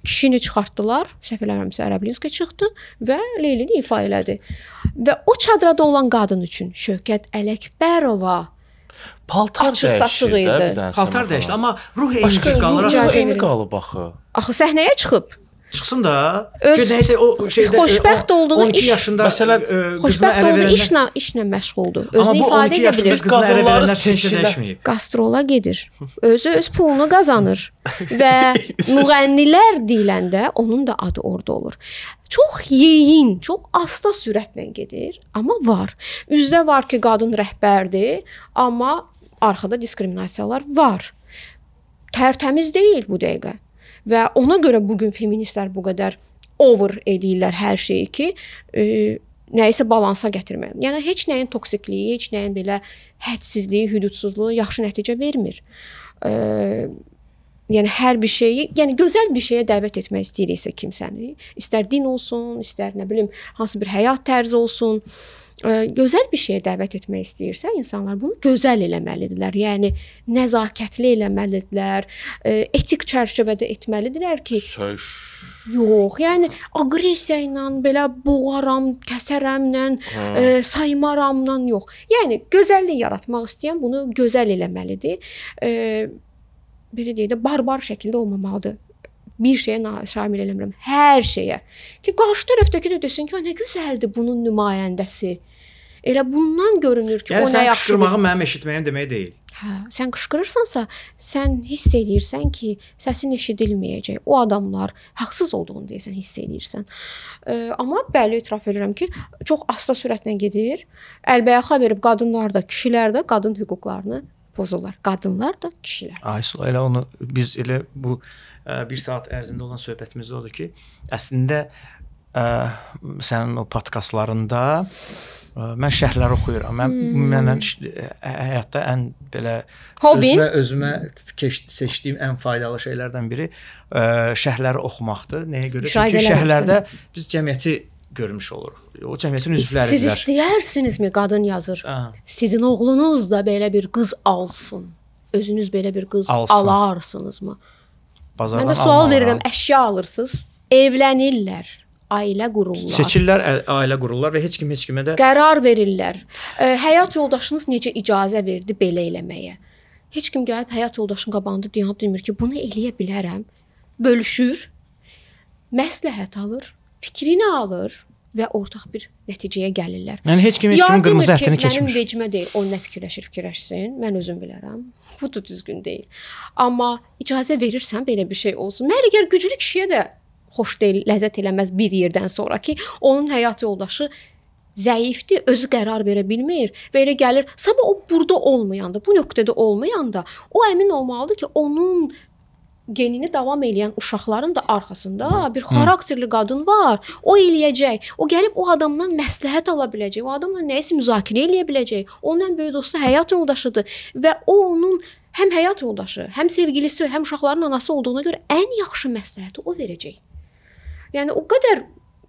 Kişini çıxartdılar, səhv eləmirəmsə Ərəblinski çıxdı və Leylini ifa elədi. Və o çadrada olan qadın üçün Şövkət Ələkbərova Paltar dəyişir də bir dənə Paltar dəyişdi, amma ruh eyni qalır. ruh eyni qalıb axı. Axı səhnəyə çıxıb. Çıxsın da. Öz Gör nəysə o şeydə xoşbəxt o- olduğu 12 iş- yaşında Məsələn, qızına Xoşbəxt ərə oldu, verəndə- işlə işlə məşğuldur. Özünü bu ifadə 12 edə bilir. biz ərə Qadınları dəyişməyib. Qastrola gedir. Özü öz pulunu qazanır və müğənnilər deyiləndə onun da adı orada olur. Çox yeyin, çox asta sürətlə gedir, amma var. Üzdə var ki, qadın rəhbərdir, amma arxada diskriminasiyalar var. Tərtəmiz deyil bu dəqiqə. Və ona görə bu gün feministlər bu qədər over edirlər hər şeyi ki, e, nəyisə balansa gətirmək. Yəni heç nəyin toksikliyi, heç nəyin belə hədsizliyi, hüdudsuzluğu yaxşı nəticə vermir. E, yəni hər bir şeyi, yəni gözəl bir şeyə dəvət etmək istəyiriksə kimsəni, istər din olsun, istər nə bilim, hansı bir həyat tərzi olsun, ə, gözəl bir şeyə dəvət etmək istəyirsə, insanlar bunu gözəl eləməlidirlər. Yəni nəzakətli eləməlidirlər, ə, etik çərçivədə etməlidirlər ki, Söyüş. Yox, yəni aqressiya ilə belə boğaram, kəsərəmlə, Hə. e, saymaramla yox. Yəni gözəllik yaratmaq istəyən bunu gözəl eləməlidir. E, belə deyək də barbar şəkildə olmamalıdır. Bir şeyə şamil eləmirəm, hər şeyə. Ki qarşı tərəfdəki də desin ki, "A, nə gözəldir bunun nümayəndəsi." Elə bundan görünür ki, Yəni o nə sən yaxşı. qışqırmağın mənim eşitməyim demək deyil. Hə, sən qışqırırsansa, sən hiss eləyirsən ki, səsin eşidilməyəcək. O adamlar haqsız olduğunu deyirsən, hiss eləyirsən. E, amma bəli etiraf edirəm ki, çox asta sürətlə gedir. Əlbəyaxa verib qadınlar da, kişilər də qadın hüquqlarını pozurlar. Qadınlar da, kişilər. Aysul elə onu biz elə bu 1 saat ərzində olan söhbətimizdə odur ki, əslində ə, sənin o podkastlarında mən şərhlər oxuyuram. Mən Hmm. mənən həyatda ən belə Hobbin? özümə özümə keş, seçdiyim ən faydalı şeylərdən biri ə, şərhləri oxumaqdır. Nəyə görə? Çünki şərhlərdə biz cəmiyyəti görmüş oluruq. O cəmiyyətin Siz üzvləridirlər. istəyərsinizmi qadın yazır? Hə. Sizin oğlunuz da belə bir qız alsın. Özünüz belə bir qız Alsın. alarsınızmı? Bazardan Mən də sual almalıram. verirəm, əşya alırsınız, evlənirlər, ailə qururlar. Seçirlər, ailə qururlar və heç kim heç kimə də qərar verirlər. Ə, həyat yoldaşınız necə icazə verdi belə eləməyə? Heç kim gəlib həyat yoldaşının qabağında dayanıb demir ki, bunu eləyə bilərəm. Bölüşür, məsləhət alır, fikrini alır və ortaq bir nəticəyə gəlirlər. Yəni heç kim heç kimin qırmızı ki, həddini Mənim keçmir. vecimə deyil, o nə fikirləşir, fikirləşsin. Mən özüm bilərəm. Bu da düzgün deyil. Amma icazə verirsən belə bir şey olsun. Məgər əgər güclü kişiyə də xoş deyil, ləzzət eləməz bir yerdən sonra ki, onun həyat yoldaşı zəifdir, özü qərar verə bilmir və elə gəlir, sabah o burada olmayanda, bu nöqtədə olmayanda, o əmin olmalıdır ki, onun genini davam edən uşaqların da arxasında bir xarakterli qadın var. O eləyəcək. O gəlib o adamdan məsləhət ala biləcək. O adamla nəyisə müzakirə eləyə biləcək. Onun ən böyük dostu həyat yoldaşıdır və o onun həm həyat yoldaşı, həm sevgilisi, həm uşaqların anası olduğuna görə ən yaxşı məsləhəti o verəcək. Yəni o qədər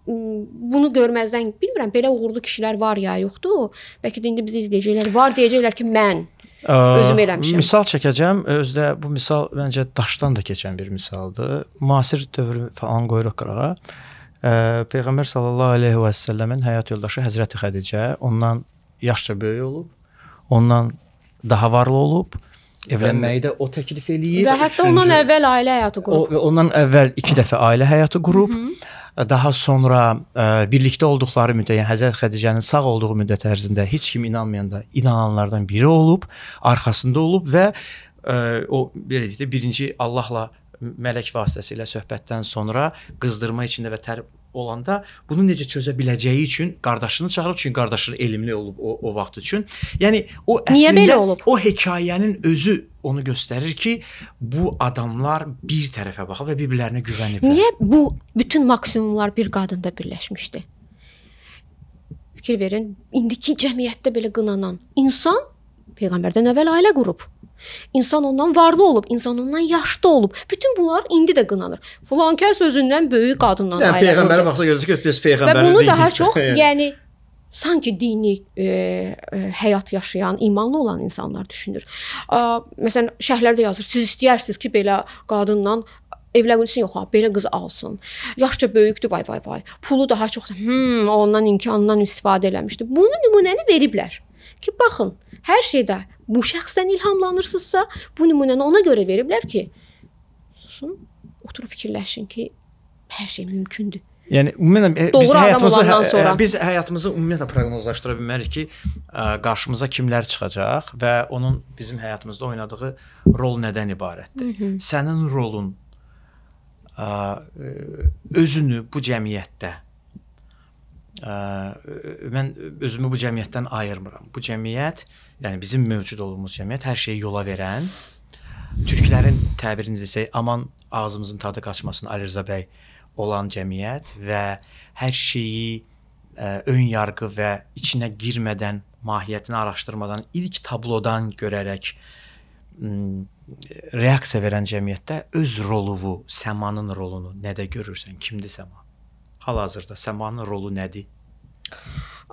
bunu görməzdən bilmirəm belə uğurlu kişilər var ya yoxdur. Bəlkə də indi bizi izləyəcəklər var deyəcəklər ki, mən özüm eləmişəm. Misal çəkəcəm. Özdə bu misal məncə daşdan da keçən bir misaldır. Müasir dövrü falan qoyuruq qırağa. Peyğəmbər sallallahu əleyhi və səlləmin həyat yoldaşı Həzrəti Xədicə ondan yaşca böyük olub. ondan daha varlı olub, evlənməyi də o təklif eləyir. Və hətta ondan əvvəl ailə həyatı o qurub. və ondan əvvəl 2 dəfə ailə həyatı qurub. Daha sonra ə, birlikdə olduqları müddət, yəni Həzrət Xədicənin sağ olduğu müddət ərzində heç kim inanmayanda inananlardan biri olub, arxasında olub və ə, o belə deyək də birinci Allahla mələk vasitəsilə söhbətdən sonra qızdırma içində və tər olanda bunu necə çözə biləcəyi üçün qardaşını çağırıb çünki qardaşı elmli olub o, o vaxt üçün. Yəni o əslində o hekayənin özü onu göstərir ki, bu adamlar bir tərəfə baxır və bir-birlərinə güvəniblər. Niyə bu bütün maksimumlar bir qadında birləşmişdi? Fikir verin, indiki cəmiyyətdə belə qınanan insan peyğəmbərdən əvvəl ailə qurub. İnsan ondan varlı olub, insan ondan yaşlı olub. Bütün bunlar indi də qınanır. Filan kəs özündən böyük qadınla Yəni ailə peyğəmbərə baxsa görürsən ki, biz Və peyğəmbərin bunu deyil. daha çox, Yəni. sanki dini e, e, həyat yaşayan, imanlı olan insanlar düşünür. A, məsələn, şərhlərdə yazır, siz istəyirsiniz ki, belə qadınla evlənsin yox ha, belə qız alsın. Yaşca böyükdür, vay vay vay. Pulu daha çox, hmm, ondan imkanından istifadə eləmişdi. Bunu nümunəni veriblər. Ki baxın, hər şeydə bu şəxsdən ilhamlanırsınızsa, bu nümunəni ona görə veriblər ki, susun, oturub fikirləşin ki, hər şey mümkündür. Yəni ümumən e, biz həyatımızı hə- sonra. e, biz həyatımızı ümumiyyətlə proqnozlaşdıra bilmərik ki, ə, qarşımıza kimlər çıxacaq və onun bizim həyatımızda oynadığı rol nədən ibarətdir. Mhm. Sənin rolun özünü bu cəmiyyətdə mən özümü bu cəmiyyətdən ayırmıram. Bu cəmiyyət, yəni bizim mövcud olduğumuz cəmiyyət hər şeyi yola verən, türklərin təbirini desək, aman ağzımızın tadı qaçmasın Ali Rza bəy olan cəmiyyət və hər şeyi ə, ön yarğı və içinə girmədən, mahiyyətini araşdırmadan, ilk tablodan görərək reaksiya verən cəmiyyətdə öz rolunu, səmanın rolunu nədə görürsən? Kimdir səma? Hal-hazırda səmanın rolu nədir?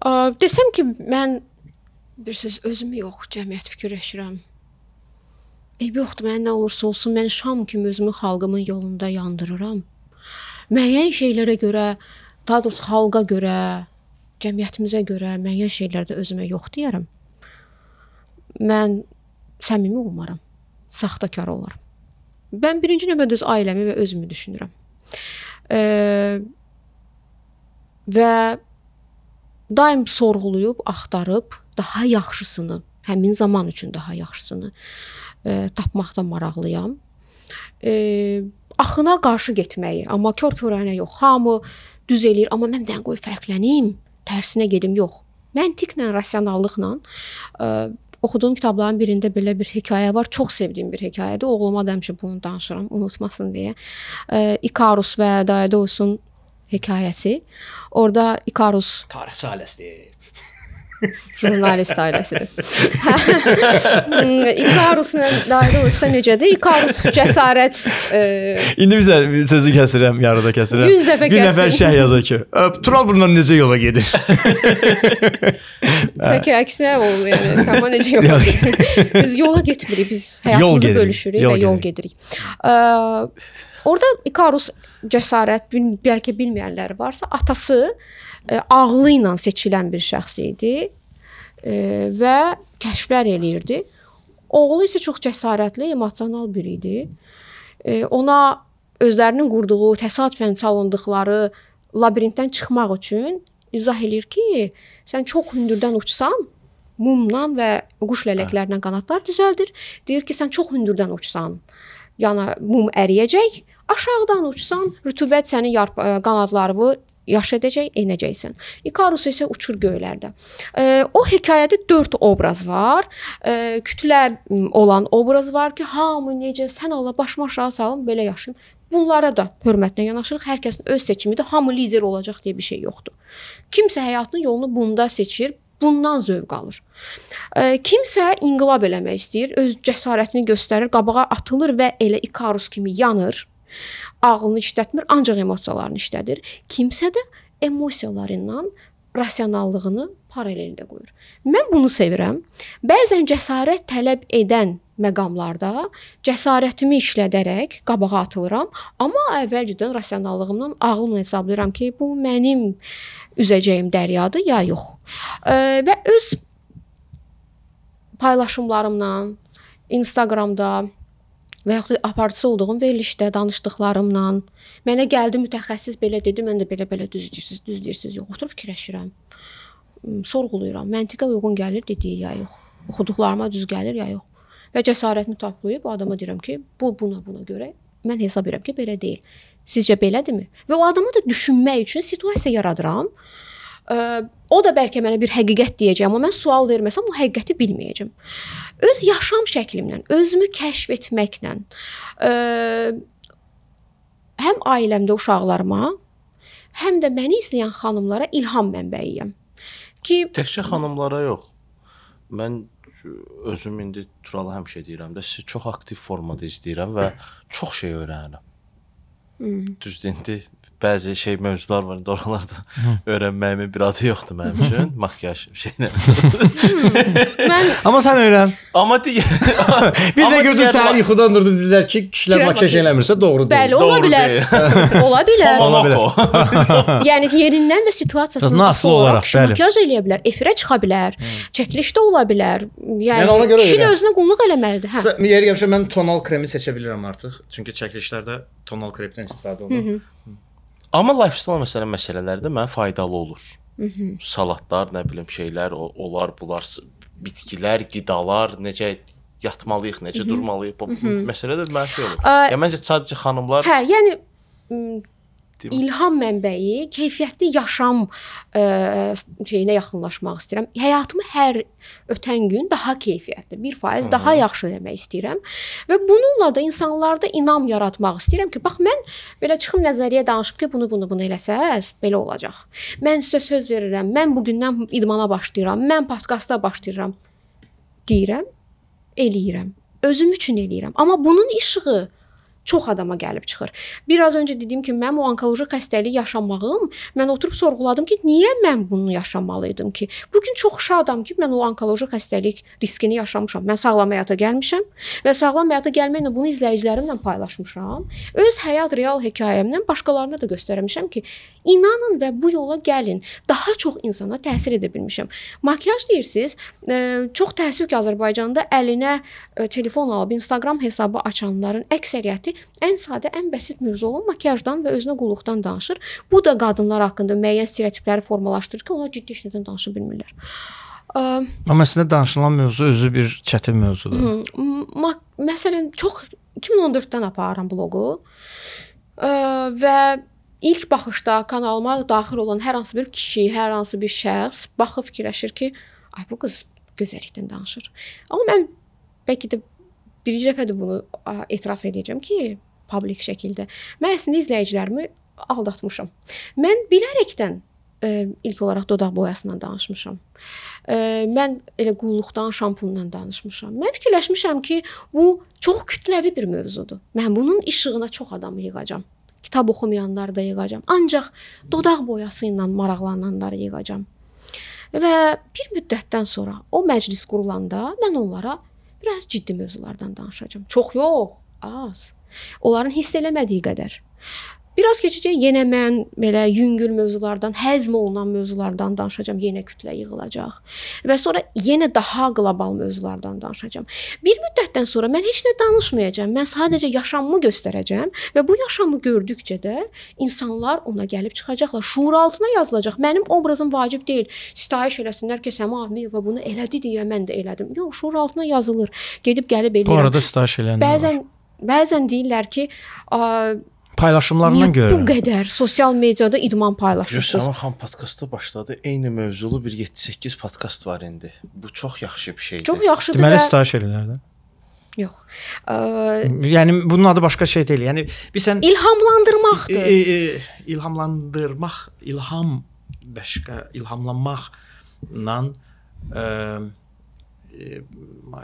Ə, desəm ki, mən bilirsiniz, özümü yox, cəmiyyət fikirləşirəm. Eybi yoxdur, mən nə olursa olsun, mən şam kimi özümü xalqımın yolunda yandırıram. Müəyyən şeylərə görə, daha doğrusu xalqa görə, cəmiyyətimizə görə müəyyən şeylərdə özümə yox deyərəm. Mən səmimi olmaram, saxtakar olaram. Mən birinci növbədə öz ailəmi və özümü düşünürəm. Ə, və daim sorğuluyub, axtarıb daha yaxşısını, həmin zaman üçün daha yaxşısını e, tapmaqda maraqlıyam. E, axına qarşı getməyi, amma kör-körənə yox. Hamı düz eləyir, amma mən dən qoy fərqlənim, tərsinə gedim yox. Məntiqlə, rasionallıqla e, oxuduğum kitabların birində belə bir hekayə var. Çox sevdiyim bir hekayədir. Oğluma da həmişə bunu danışıram, unutmasın deyə. E, Ikarus və Daedalus-un hekayəsi. Orada Ikarus Tarixçi ailəsidir. jurnalist ailəsidir. Ikarusla Daedalus da necədir? Ikarus cəsarət e, İndi bizə sözü kəsirəm, yarıda kəsirəm. 100 dəfə Bir nəfər şəh yazır ki, "Ö, Tural bundan necə yola gedir?" Bəlkə əksinə olur yəni. Səma necə yola gedirik? Biz yola getmirik, biz həyatımızı gedirik, bölüşürük yol və yol gedirik. Ə, orada Ikarus cəsarət, bil, bəlkə bilməyənlər varsa, atası ə, ağlı ilə seçilən bir şəxs idi ə, və kəşflər eləyirdi. Oğlu isə çox cəsarətli, emosional biri idi. Ə, ona özlərinin qurduğu, təsadüfən çalındıqları labirintdən çıxmaq üçün izah eləyir ki, sən çox hündürdən uçsan, mumdan və quş lələklərindən qanadlar düzəldir. Deyir ki, sən çox hündürdən uçsan, yəni mum əriyəcək. Aşağıdan uçsan, rütubət yarp- ə, qanadlarını yaş edəcək, enəcəksən. Ikarus isə uçur göylərdə. E, o hekayədə 4 obraz var. E, kütlə olan obraz var ki, hamı necə sən Allah başımı aşağı salım, belə yaşayım. Bunlara da hörmətlə yanaşırıq. Hər kəsin öz seçimidir. Hamı lider olacaq deyə bir şey yoxdur. Kimsə həyatının yolunu bunda seçir, bundan zövq alır. E, kimsə inqilab eləmək istəyir, öz cəsarətini göstərir, qabağa atılır və elə Ikarus kimi yanır. Ağlını işlətmir, ancaq emosiyalarını işlədir. Kimsə də emosiyalarından rasionallığını paraleldə qoyur. Mən bunu sevirəm. Bəzən cəsarət tələb edən məqamlarda cəsarətimi işlədərək qabağa atılıram, amma əvvəlcədən rasionallığımdan ağlımla hesablayıram ki, bu mənim üzəcəyim dəryadır ya yox. E, və öz paylaşımlarımla, Instagramda və yaxud da aparıcısı olduğum verilişdə danışdıqlarımla mənə gəldi mütəxəssis belə dedi, mən də belə-belə düz deyirsiniz, düz deyirsiniz. Yox, oturub fikirləşirəm. Sorğuluyuram. Məntiqə uyğun gəlir dediyi ya yox. Oxuduqlarıma düz gəlir ya yox. Və cəsarətimi toplayıb adama deyirəm ki, bu buna buna görə mən hesab edirəm ki, belə deyil. Sizcə belədirmi? Və o adama da düşünmək üçün situasiya yaradıram. Ə, o da bəlkə mənə bir həqiqət deyəcək, amma mən sual verməsəm o həqiqəti bilməyəcəm. Öz yaşam şəklimlə, özümü kəşf etməklə ə, həm ailəmdə uşaqlarıma, həm də məni izləyən xanımlara ilham mənbəyiyəm. Ki Təkcə xanımlara yox. Mən özüm indi Turalı həmişə deyirəm də, sizi çox aktiv formada izləyirəm və çox şey öyrənirəm. Hmm. Düzdür indi bəzi şey mövzular var, indi oralarda öyrənməyimin bir adı yoxdur mənim üçün, makiyaj şeylər. Mən Amma sən öyrən. Amma digər Bir də gördün səhər yuxudan durdu dedilər ki, kişilər makiyaj eləmirsə doğru deyil. Bəli, ola bilər. ola bilər. Ola bilər. yəni yerindən və situasiyasından Nasıl asılı olaraq, makiyaj eləyə bilər, efirə çıxa bilər, çəkilişdə ola bilər. Yəni, kişi də özünə qulluq eləməlidir, hə. Yeri gəlmişə mən tonal kremi seçə bilirəm artıq. Çünki çəkilişlərdə tonal kremdən istifadə olunur. -hı. Amma lifestyle məsələn məsələlərdə mənə faydalı olur. Hı -hı. Salatlar, nə bilim şeylər, o, onlar, bunlar, bitkilər, qidalar, necə yatmalıyıq, necə Hı -hı. durmalıyıq. Bu Hı hı. məsələ də mənə şey olur. Ya məncə sadəcə xanımlar Hə, yəni Deyim. ilham mənbəyi, keyfiyyətli yaşam ə, şeyinə yaxınlaşmaq istəyirəm. Həyatımı hər ötən gün daha keyfiyyətli, 1% daha yaxşı eləmək istəyirəm və bununla da insanlarda inam yaratmaq istəyirəm ki, bax mən belə çıxım nəzəriyyə danışıb ki, bunu bunu bunu eləsəz belə olacaq. Mən sizə söz verirəm. Mən bu gündən idmana başlayıram. Mən podkasta başlayıram. Deyirəm, eləyirəm. Özüm üçün eləyirəm. Amma bunun işığı çox adama gəlib çıxır. Biraz öncə dediyim kimi mənim o onkoloji xəstəliyi yaşamağım, mən oturub sorğuladım ki, niyə mən bunu yaşamalıydım ki? Bu gün çox şadam ki, mən o onkoloji xəstəlik riskini yaşamışam. Mən sağlam həyata gəlmişəm və sağlam həyata gəlməklə bunu izləyicilərimlə paylaşmışam. Öz həyat real hekayəmlə başqalarına da göstərmişəm ki, inanın və bu yola gəlin. Daha çox insana təsir edə bilmişəm. Makiyaj deyirsiz, e, çox təəssüf ki, Azərbaycanda əlinə e, telefon alıb Instagram hesabı açanların əksəriyyəti ən sadə, ən bəsit mövzu olan makiyajdan və özünə qulluqdan danışır. Bu da qadınlar haqqında müəyyən stereotipləri formalaşdırır ki, onlar ciddi işlərdən danışa bilmirlər. Ə, Amma əslində danışılan mövzu özü bir çətin mövzudur. Hı, məsələn çox 2014-dən aparıram bloqu. Ə, və ilk baxışda kanalıma daxil olan hər hansı bir kişi, hər hansı bir şəxs baxıb fikirləşir ki, ay bu qız gözəllikdən danışır. Amma mən bəlkə də birinci dəfədir bunu etiraf edəcəm ki, publik şəkildə mən əslində izləyicilərimi aldatmışam. Mən bilərəkdən ə, ilk olaraq dodaq boyasından danışmışam. Ə, mən elə qulluqdan, şampundan danışmışam. Mən fikirləşmişəm ki, bu çox kütləvi bir mövzudur. Mən bunun işığına çox adamı yığacam. Kitab oxumayanları da yığacam. Ancaq dodaq boyası ilə maraqlananları yığacam. Və bir müddətdən sonra o məclis qurulanda mən onlara biraz ciddi mövzulardan danışacağam. Çox yox, az. Onların hiss eləmədiyi qədər. Biraz keçəcək yenə mən belə yüngül mövzulardan, həzm olunan mövzulardan danışacağam, yenə kütlə yığılacaq. Və sonra yenə daha qlobal mövzulardan danışacağam. Bir müddətdən sonra mən heç nə danışmayacağam. Mən sadəcə yaşamımı göstərəcəm və bu yaşamı gördükcə də insanlar ona gəlib çıxacaqlar. Şuur altına yazılacaq. Mənim obrazım vacib deyil. Sitayiş eləsinlər ki, Səma Ahmeyeva bunu elədi deyə mən də elədim. Yox, şuur altına yazılır. Gedib gəlib eləyirəm. Bu arada sitayiş eləyənlər var. Bəzən bəzən deyirlər ki, a, Paylaşımlarından Niyə bu görürəm. qədər sosial mediada idman paylaşırsınız? Göstərmə xan podkastda başladı. Eyni mövzulu bir 7-8 podkast var indi. Bu çox yaxşı bir şeydir. Çox yaxşıdır Deməli sitayiş eləyirlər də. yox. Ə, Yəni bunun adı başqa şey deyil. Yəni biz sən ilhamlandırmaqdır. E, e, ilhamlandırmaq, ilham başqa, ilhamlanmaqla e, e,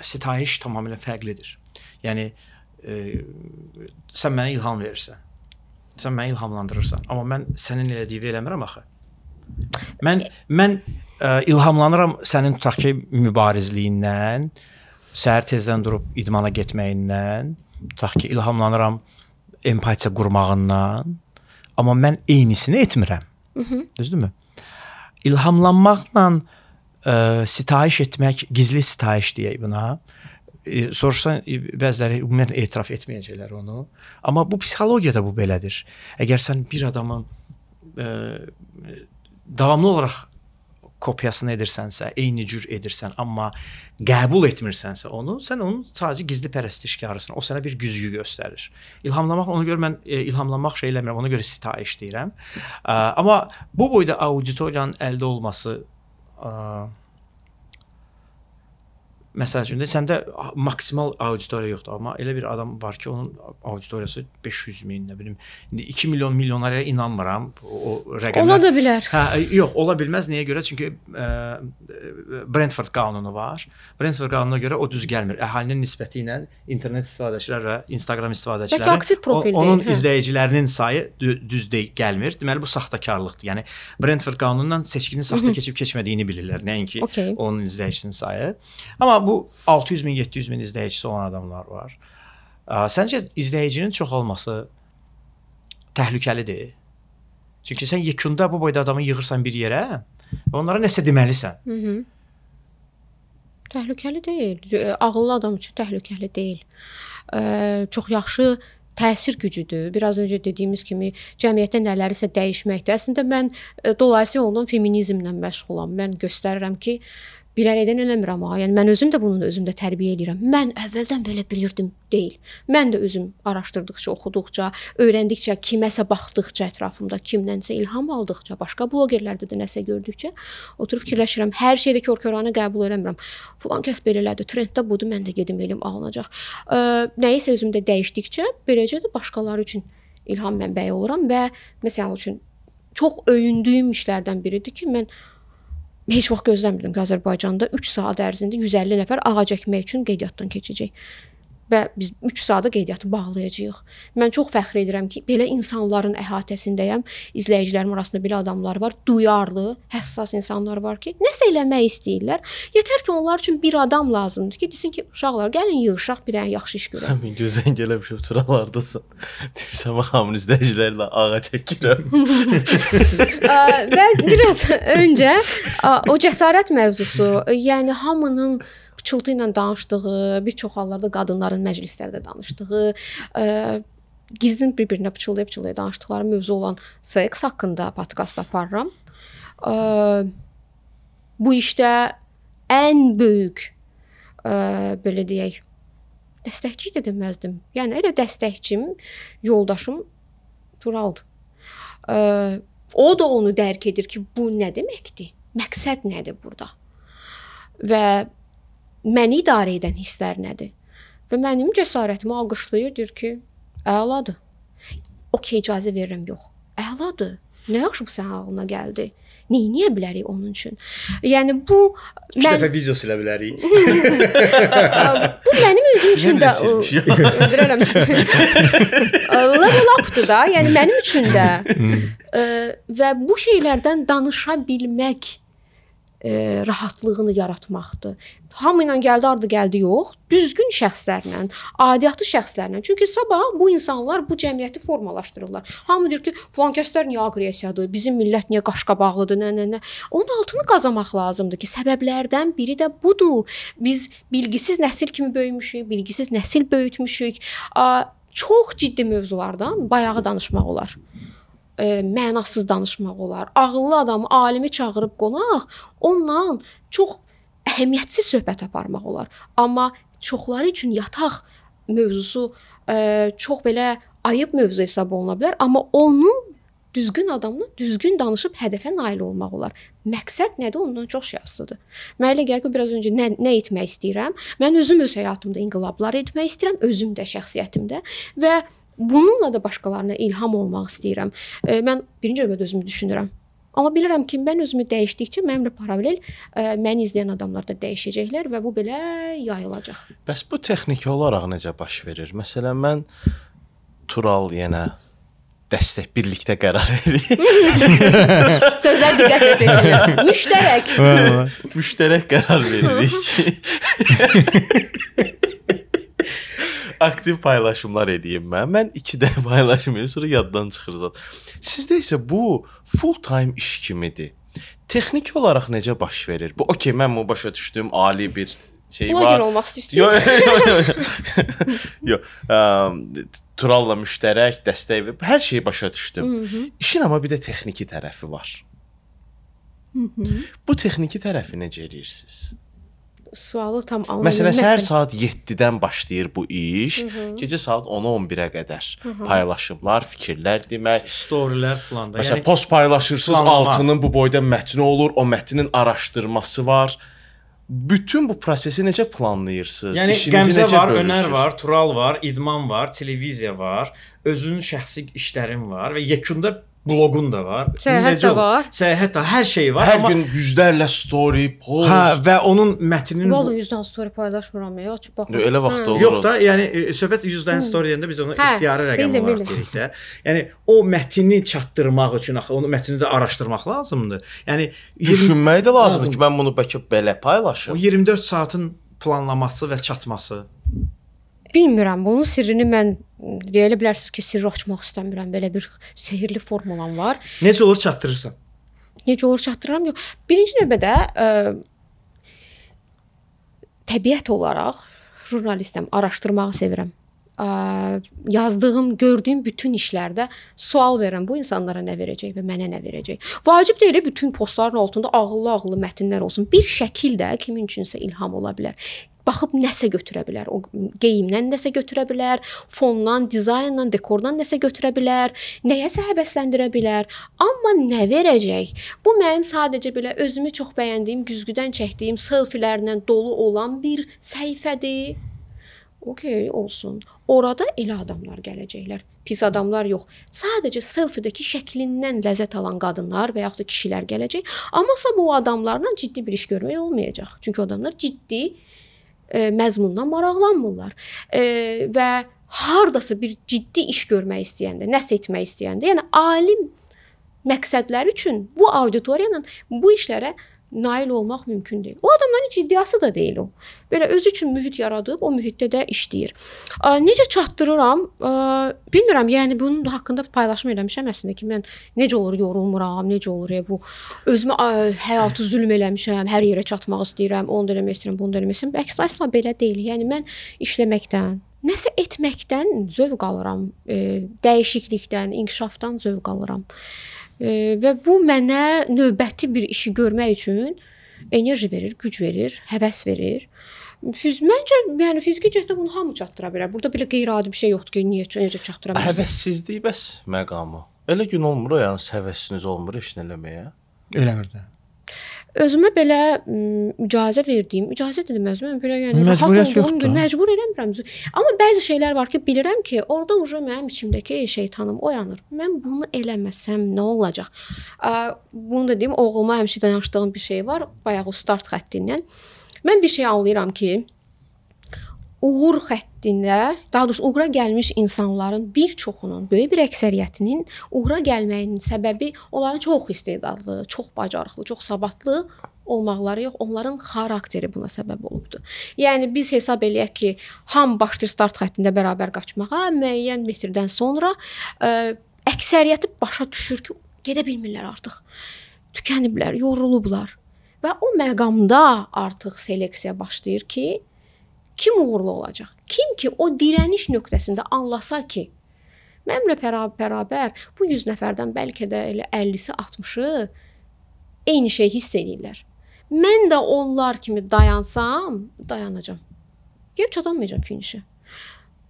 sitayiş tamamilə fərqlidir. Yəni e, sən mənə ilham verirsən. Sən məni ilhamlandırırsan, amma mən sənin elədiyini eləmirəm axı. Mən mən ə, ilhamlanıram sənin tutaq ki mübarizliyindən, səhər tezdən durub idmana getməyindən, tutaq ki ilhamlanıram empatiya qurmağından, amma mən eynisini etmirəm. Düzdürmü? İlhamlanmaqla ə, sitayiş etmək, gizli sitayiş deyək buna. E, soruşsan e, bəziləri ümumiyyətlə etiraf etməyəcəklər onu. Amma bu psixologiyada bu belədir. Əgər sən bir adamın ə, davamlı olaraq kopyasını edirsənsə, eyni cür edirsən, amma qəbul etmirsənsə onu, sən onun sadəcə gizli pərəstişkarısan. O sənə bir güzgü göstərir. İlhamlamaq ona görə mən e, ilhamlamaq şey eləmirəm, ona görə sitayiş deyirəm. Ə, amma bu boyda auditoriyanın əldə olması ə, Məsəl üçün də səndə maksimal auditoriya yoxdur, amma elə bir adam var ki, onun auditoriyası 500 min, nə bilim, indi 2 milyon milyonlara inanmıram o, rəqəmlər. Ola da bilər. Hə, yox, ola bilməz. Niyə görə? Çünki ə, Brentford qanunu var. Brentford qanununa görə o düz gəlmir. Əhalinin nisbəti ilə internet istifadəçilər və Instagram istifadəçiləri Bəlkə aktiv profil o, onun deyil, hə. izləyicilərinin sayı dü- düz deyil, gəlmir. Deməli bu saxtakarlıqdır. Yəni Brentford qanunundan seçkinin saxta Mhm. keçib keçmədiyini bilirlər, nəinki Okey. onun izləyicisinin sayı. Amma bu 600 min, 700 min izləyicisi olan adamlar var. Səncə izləyicinin çox olması təhlükəlidir? Çünki sən yekunda bu boyda adamı yığırsan bir yerə, və onlara nəsə deməlisən. Mhm. Təhlükəli deyil. Ə, Ağıllı adam üçün təhlükəli deyil. Ə, çox yaxşı təsir gücüdür. Biraz öncə dediyimiz kimi cəmiyyətdə nələrisə dəyişməkdir. Əslində mən ə, dolayısı yoldan feminizmlə məşğulam. Mən göstərirəm ki, bilərəkdən eləmirəm ha. Yəni mən özüm də bunu özümdə tərbiyə edirəm. Mən əvvəldən belə bilirdim deyil. Mən də özüm araşdırdıqca, oxuduqca, öyrəndikcə, kiməsə baxdıqca ətrafımda, kimdənsə ilham aldıqca, başqa bloqerlərdə də nəsə gördükcə oturub fikirləşirəm. Hər şeydə kör-köranə qəbul eləmirəm. Falan kəs belə elədi, trenddə budur, mən də gedim elim alınacaq. Ə, nəyisə özümdə dəyişdikcə, beləcə də başqaları üçün ilham mənbəyi oluram və məsəl üçün çox öyündüyüm işlərdən biridir ki, mən heç vaxt gözləmirdim ki, Azərbaycanda 3 saat ərzində 150 nəfər ağac əkmək üçün qeydiyyatdan keçəcək. Və biz 3 saata qeydiyyatı bağlayacağıq. Mən çox fəxr edirəm ki, belə insanların əhatəsindəyəm. İzləyicilərim arasında belə adamlar var, duyarlı, həssas insanlar var ki, nəsə eləmək istəyirlər. Yetər ki, onlar üçün bir adam lazımdır ki, desin ki, uşaqlar, gəlin yığışaq bir dənə yaxşı iş görək. Həmin gün zəng eləmişəm turalardasan. Deyirsən bax hamın izləyicilərlə ağa çəkirəm. Və biraz öncə o cəsarət mövzusu, yəni hamının pıçıltı ilə danışdığı, bir çox hallarda qadınların məclislərdə danışdığı, ə, gizlin bir-birinə pıçıldaya-pıçıldaya danışdıqları mövzu olan seks haqqında podkast aparıram. Ə, bu işdə ən böyük ə, belə deyək, dəstəkçi də deməzdim. Yəni elə dəstəkçim, yoldaşım Turaldır. Ə, o da onu dərk edir ki, bu nə deməkdir? Məqsəd nədir burada? Və məni idarə edən hisslər nədir? Və mənim cəsarətimi alqışlayır, deyir ki, əladır. Okay, icazə verirəm, yox. Əladır. Nə yaxşı bu sənin ağlına gəldi. Neyniyə bilərik onun üçün? Yəni bu 3 dəfə video silə bilərik. bu mənim özüm üçün də öldürərəm. Level up-dır da, yəni mənim üçün də. Və bu şeylərdən danışa bilmək ə, rahatlığını yaratmaqdır. Hamı ilə gəldi, ardı gəldi yox. Düzgün şəxslərlə, adiyyatlı şəxslərlə. Çünki sabah bu insanlar bu cəmiyyəti formalaşdırırlar. Hamı deyir ki, filan kəslər niyə aqressiyadır, bizim millət niyə qaşqabaqlıdır, nə nə nə. Onun altını qazamaq lazımdır ki, səbəblərdən biri də budur. Biz bilgisiz nəsil kimi böyümüşük, bilgisiz nəsil böyütmüşük. A, çox ciddi mövzulardan bayağı danışmaq olar e, mənasız danışmaq olar. Ağıllı adamı, alimi çağırıb qonaq, onunla çox əhəmiyyətsiz söhbət aparmaq olar. Amma çoxları üçün yataq mövzusu e, çox belə ayıb mövzu hesab oluna bilər, amma onu düzgün adamla düzgün danışıb hədəfə nail olmaq olar. Məqsəd nədir? Ondan çox şey asılıdır. Mənə elə gəlir ki, biraz öncə nə nə etmək istəyirəm? Mən özüm öz həyatımda inqilablar etmək istəyirəm, özüm də şəxsiyyətimdə və bununla da başqalarına ilham olmaq istəyirəm. E, mən birinci növbədə özümü düşünürəm. Amma bilirəm ki, mən özümü dəyişdikcə mənimlə paralel ə, məni izləyən adamlar da dəyişəcəklər və bu belə yayılacaq. Bəs bu texniki olaraq necə baş verir? Məsələn, mən Tural yenə dəstək birlikdə qərar veririk. Sözlər diqqətlə seçilir. Müştərək. Müştərək qərar veririk. aktiv paylaşımlar edeyim mən. Mən 2 dəfə paylaşım edirəm, sonra yaddan çıxır zət. Sizdə isə bu full time iş kimidir. Texniki olaraq necə baş verir? Bu okey, mən bunu başa düşdüm, ali bir şey Bloger var. olmaq istəyirsiniz? Yox. Yox. Yox. Turalla müştərək dəstək və hər şeyi başa düşdüm. Hı -hı. İşin amma bir də texniki tərəfi var. Hı -hı. Bu texniki tərəfi necə eləyirsiniz? Sualı tam anlamadım. Məsələn, səhər saat 7-dən başlayır bu iş. Hı -hı. Gecə saat 10-a 11-ə qədər Hı hı. paylaşımlar, fikirlər demək, storylər falan da. Məsələn, Yəni- post paylaşırsınız, Planlama. altının bu boyda mətni olur, o mətnin araşdırması var. Bütün bu prosesi necə planlayırsınız? Yəni İşinizi Qəmzə necə var, bölürsünüz? Önər var, Tural var, İdman var, televiziya var, özünün şəxsi işlərin var və yekunda bloqun da var. Səyahət də var. Səyahət də hər şey var. Hər amma gün yüzlərlə story, post. hə və onun mətninin Vallahi 100-dən story paylaşmıram ya, açıb baxın. Elə vaxt Hə. olur. Yox da, yəni e, söhbət 100-dən story deyəndə biz onu Hə, ixtiyari rəqəm bildim, olaraq deyirik də. Yəni o mətni çatdırmaq üçün axı onu mətni də araşdırmaq lazımdır. Yəni Düşünmək də lazımdır ki, mən bunu bəlkə belə paylaşım. O 24 saatın planlaması və çatması. Bilmirəm, bunun sirrini mən deyə bilərsiniz ki, sirri açmaq istəmirəm. Belə bir sehrli formulam var. Necə olur çatdırırsan? Necə olur çatdırıram? Yox. Birinci növbədə ə, təbiət olaraq jurnalistəm, araşdırmağı sevirəm. Ə, yazdığım, gördüyüm bütün işlərdə sual verirəm. Bu insanlara nə verəcək və mənə nə verəcək? Vacib deyil bütün postların altında ağıllı-ağıllı mətnlər olsun. Bir şəkil də kimin üçünsə ilham ola bilər. Baxıb nəsə götürə bilər. O geyimdən nəsə götürə bilər, fondan, dizayndan, dekordan nəsə götürə bilər, nəyəsə həvəsləndirə bilər. Amma nə verəcək? Bu mənim sadəcə belə özümü çox bəyəndiyim, güzgüdən çəkdiyim selfilərlə dolu olan bir səhifədir. Okey, olsun. Orada elə adamlar gələcəklər. Pis adamlar yox. Sadəcə selfidəki şəklindən ləzzət alan qadınlar və yaxud da kişilər gələcək. Amasa bu adamlarla ciddi bir iş görmək olmayacaq. Çünki adamlar ciddi e, məzmundan maraqlanmırlar. E, və hardasa bir ciddi iş görmək istəyəndə, nəsə etmək istəyəndə, yəni alim məqsədləri üçün bu auditoriya ilə bu işlərə nail olmaq mümkün deyil. O adamların heç iddiası da deyil o. Belə özü üçün mühit yaradıb, o mühitdə də işləyir. Necə çatdırıram? Bilmirəm. Yəni bunun haqqında paylaşım eləmişəm əslində ki, mən necə olur yorulmuram, necə olur bu özümə həyatı zülm eləmişəm, hər yerə çatmaq istəyirəm, onu da eləmək istəyirəm, bunu da eləmək istəyirəm. Əks əsla belə deyil. Yəni mən işləməkdən, nəsə etməkdən zövq alıram, dəyişiklikdən, inkişafdan zövq alıram. Və bu mənə növbəti bir işi görmək üçün enerji verir, güc verir, həvəs verir. Fiz məncə yəni fiziki cəhətdən bunu hamı çatdıra bilər. Burada belə qeyri-adi bir şey yoxdur ki, niyə necə çatdıra bilirsən? Həvəssizlik bəs məqamı. Elə gün olmur o, yəni həvəsiniz olmur işin eləməyə. Eləmir də. Özümə belə icazə verdiyim, icazə də deməz, mən belə yəni rahat olduğum məcbur eləmirəm. Amma bəzi şeylər var ki, bilirəm ki, orada uje mənim içimdəki şeytanım oyanır. Mən bunu eləməsəm nə olacaq? Bunu da deyim, oğluma həmişə danışdığım bir şey var, bayaq o start xəttindən. Mən bir şey anlayıram ki, uğur xəttində, daha doğrusu uğura gəlmiş insanların bir çoxunun, böyük bir əksəriyyətinin uğura gəlməyinin səbəbi onların çox istedadlı, çox bacarıqlı, çox savadlı olmaqları yox, onların xarakteri buna səbəb olubdu. Yəni biz hesab eləyək ki, ham başlayır start xəttində bərabər qaçmağa, müəyyən metrdən sonra ə, əksəriyyəti başa düşür ki, gedə bilmirlər artıq. Tükəniblər, yorulublar. Və o məqamda artıq seleksiya başlayır ki, kim uğurlu olacaq? Kim ki o dirəniş nöqtəsində anlasa ki, mənimlə bərabər, bu 100 nəfərdən bəlkə də elə 50-si, 60-ı eyni şey hiss edirlər. Mən də onlar kimi dayansam, dayanacam. Gəlib çatamayacam finişə.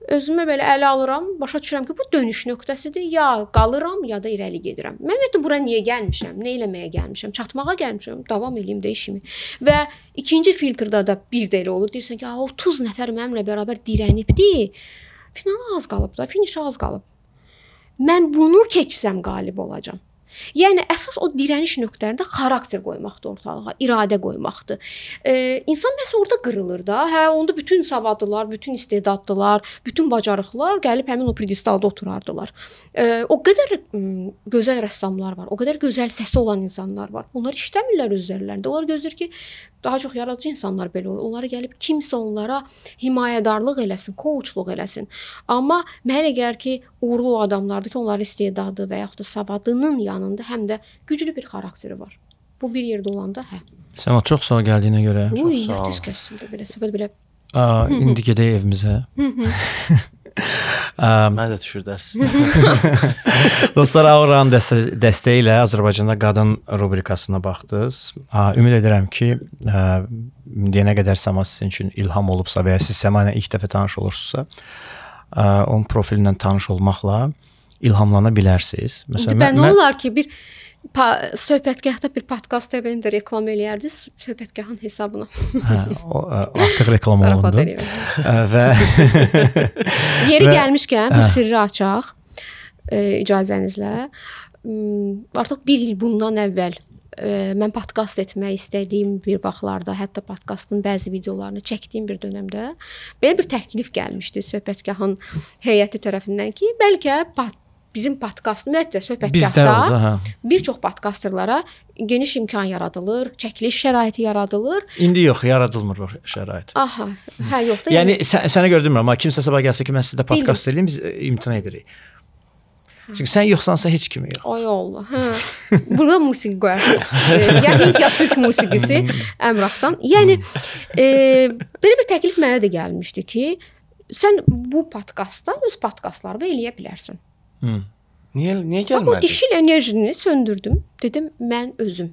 Özümü belə ələ alıram, başa düşürəm ki, bu dönüş nöqtəsidir. Ya qalıram, ya da irəli gedirəm. Mən ümumiyyətlə bura niyə gəlmişəm? Nə eləməyə gəlmişəm? Çatmağa gəlmişəm. Davam eləyim də işimi. Və ikinci filtrdə də bir də elə olur. Deyirsən ki, "A, 30 nəfər mənimlə bərabər dirənibdi. Finala az qalıb da, finişə az qalıb. Mən bunu keçsəm qalib olacam." Yəni əsas o dirəniş nöqtələrində xarakter qoymaqdır ortalığa, iradə qoymaqdır. E, insan məsə orada qırılır da. Hə, onda bütün savadlılar, bütün istedadlılar, bütün bacarıqlar gəlib həmin o pedestalda oturardılar. E, o qədər gözəl rəssamlar var, o qədər gözəl səsi olan insanlar var. Onlar işləmirlər özlərində. Onlar gözləyir ki, daha çox yaradıcı insanlar belə olur. Onlara gəlib kimsə onlara himayədarlıq eləsin, coachluq eləsin. Amma mənə elə gəlir ki, uğurlu adamlardır ki, onların istedadı və yaxud da savadının yanında həm də güclü bir xarakteri var. Bu bir yerdə olanda hə. Sən o çox sağ ol gəldiyinə görə. Uy, yatış kəsildi belə söhbət belə. Aa, indi gedək evimizə. Mənə də düşür dərs. Dostlar, Auranın dəstə dəstəyi ilə Azərbaycanda qadın rubrikasına baxdınız. Ümid edirəm ki, deyənə qədər Səma sizin üçün ilham olubsa və ya siz Səma ilə ilk dəfə tanış olursunuzsa, onun profilindən tanış olmaqla ilhamlana bilərsiniz. Məsələn, mən, nə olar ki, bir pa söhbətgahda bir podkast evində reklam eləyərdiniz söhbətgahın hesabına. hə, o artıq reklam olundu. Və yeri və, gəlmişkən bu sirri açaq e, icazənizlə. Artıq 1 il bundan əvvəl e, mən podkast etmək istədiyim bir vaxtlarda, hətta podkastın bəzi videolarını çəkdiyim bir dövrdə belə bir təklif gəlmişdi söhbətgahın heyəti tərəfindən ki, bəlkə pod bizim podkast ümumiyyətlə söhbətgahda hə. bir çox podkasterlara geniş imkan yaradılır, çəkiliş şəraiti yaradılır. İndi yox, yaradılmır o şərait. Aha, hə yox da. yəni, yəni sən, sənə görə demirəm, amma kimsə sabah gəlsə ki, mən sizdə podkast eləyim, biz e, imtina edirik. Çünki sən yoxsansa heç kimi yox. Ay Allah. Hə. Burada musiqi qoyarsınız. ya Hind ya Türk musiqisi Əmrahdan. Yəni e, belə bir təklif mənə də gəlmişdi ki, sən bu podkastda öz podkastlarını eləyə bilərsən. Hı. Niyə niyə gəlmədiniz? O dişil enerjini söndürdüm. Dedim mən özüm.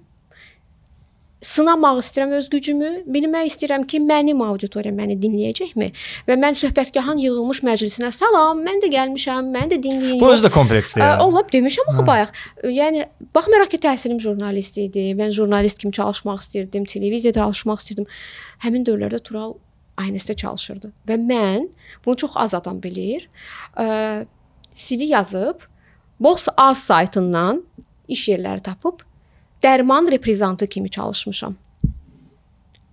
Sınamaq istəyirəm öz gücümü, bilmək istəyirəm ki, mənim auditoriya məni dinləyəcəkmi və mən söhbətgahın yığılmış məclisinə salam, mən də gəlmişəm, məni də dinləyin. Bu özü də kompleksdir. Olub demişəm axı bayaq. Yəni baxmayaraq ki, təhsilim jurnalist idi, mən jurnalist kimi çalışmaq istirdim, televiziyada çalışmaq istirdim. Həmin dövrlərdə Tural aynəsdə çalışırdı və mən bunu çox az adam bilir. Ə, CV yazıb, Box Az saytından iş yerləri tapıb dərman reprezentantı kimi çalışmışam.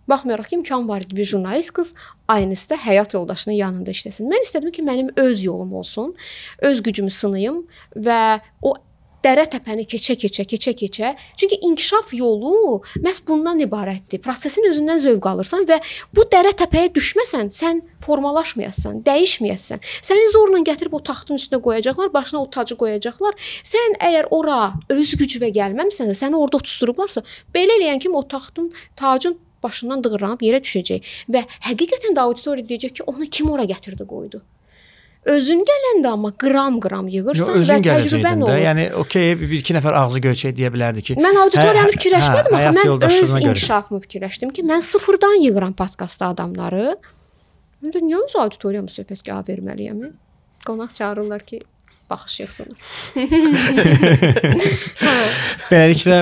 Baxmayaraq ki, imkan var idi bir jurnalist qız aynısında həyat yoldaşının yanında işləsin. Mən istədim ki, mənim öz yolum olsun, öz gücümü sınayım və o dərə təpəni keçə-keçə, keçə-keçə. Çünki inkişaf yolu məhz bundan ibarətdir. Prosesin özündən zövq alırsan və bu dərə təpəyə düşməsən, sən formalaşmayasan, dəyişməyəsən. Səni zorla gətirib o taxtın üstünə qoyacaqlar, başına o tacı qoyacaqlar. Sən əgər ora öz gücünə gəlməmisənsə, səni orada tutuşdurublarsa, belə eləyən kimi o taxtın, tacın başından dığırlanıb yerə düşəcək və həqiqətən də auditoriya deyəcək ki, onu kim ora gətirdi, qoydu özün gələndə amma qram-qram yığırsan Yo, və təcrübən olur. Yəni okey, bir-iki nəfər ağzı göyçək deyə bilərdi ki. Mən auditoriyanı hə, fikirləşmədim hə, axı, mən öz inkişafımı fikirləşdim ki, mən sıfırdan yığıram podkastda adamları. İndi niyə öz auditoriyamı söhbətgaha verməliyəm? Qonaq çağırırlar ki, baxış yığsınlar. Beləliklə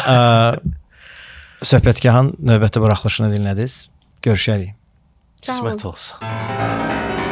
ə, söhbətgahın növbəti buraxılışını dinlədiniz. Görüşərik. Qismət olsun.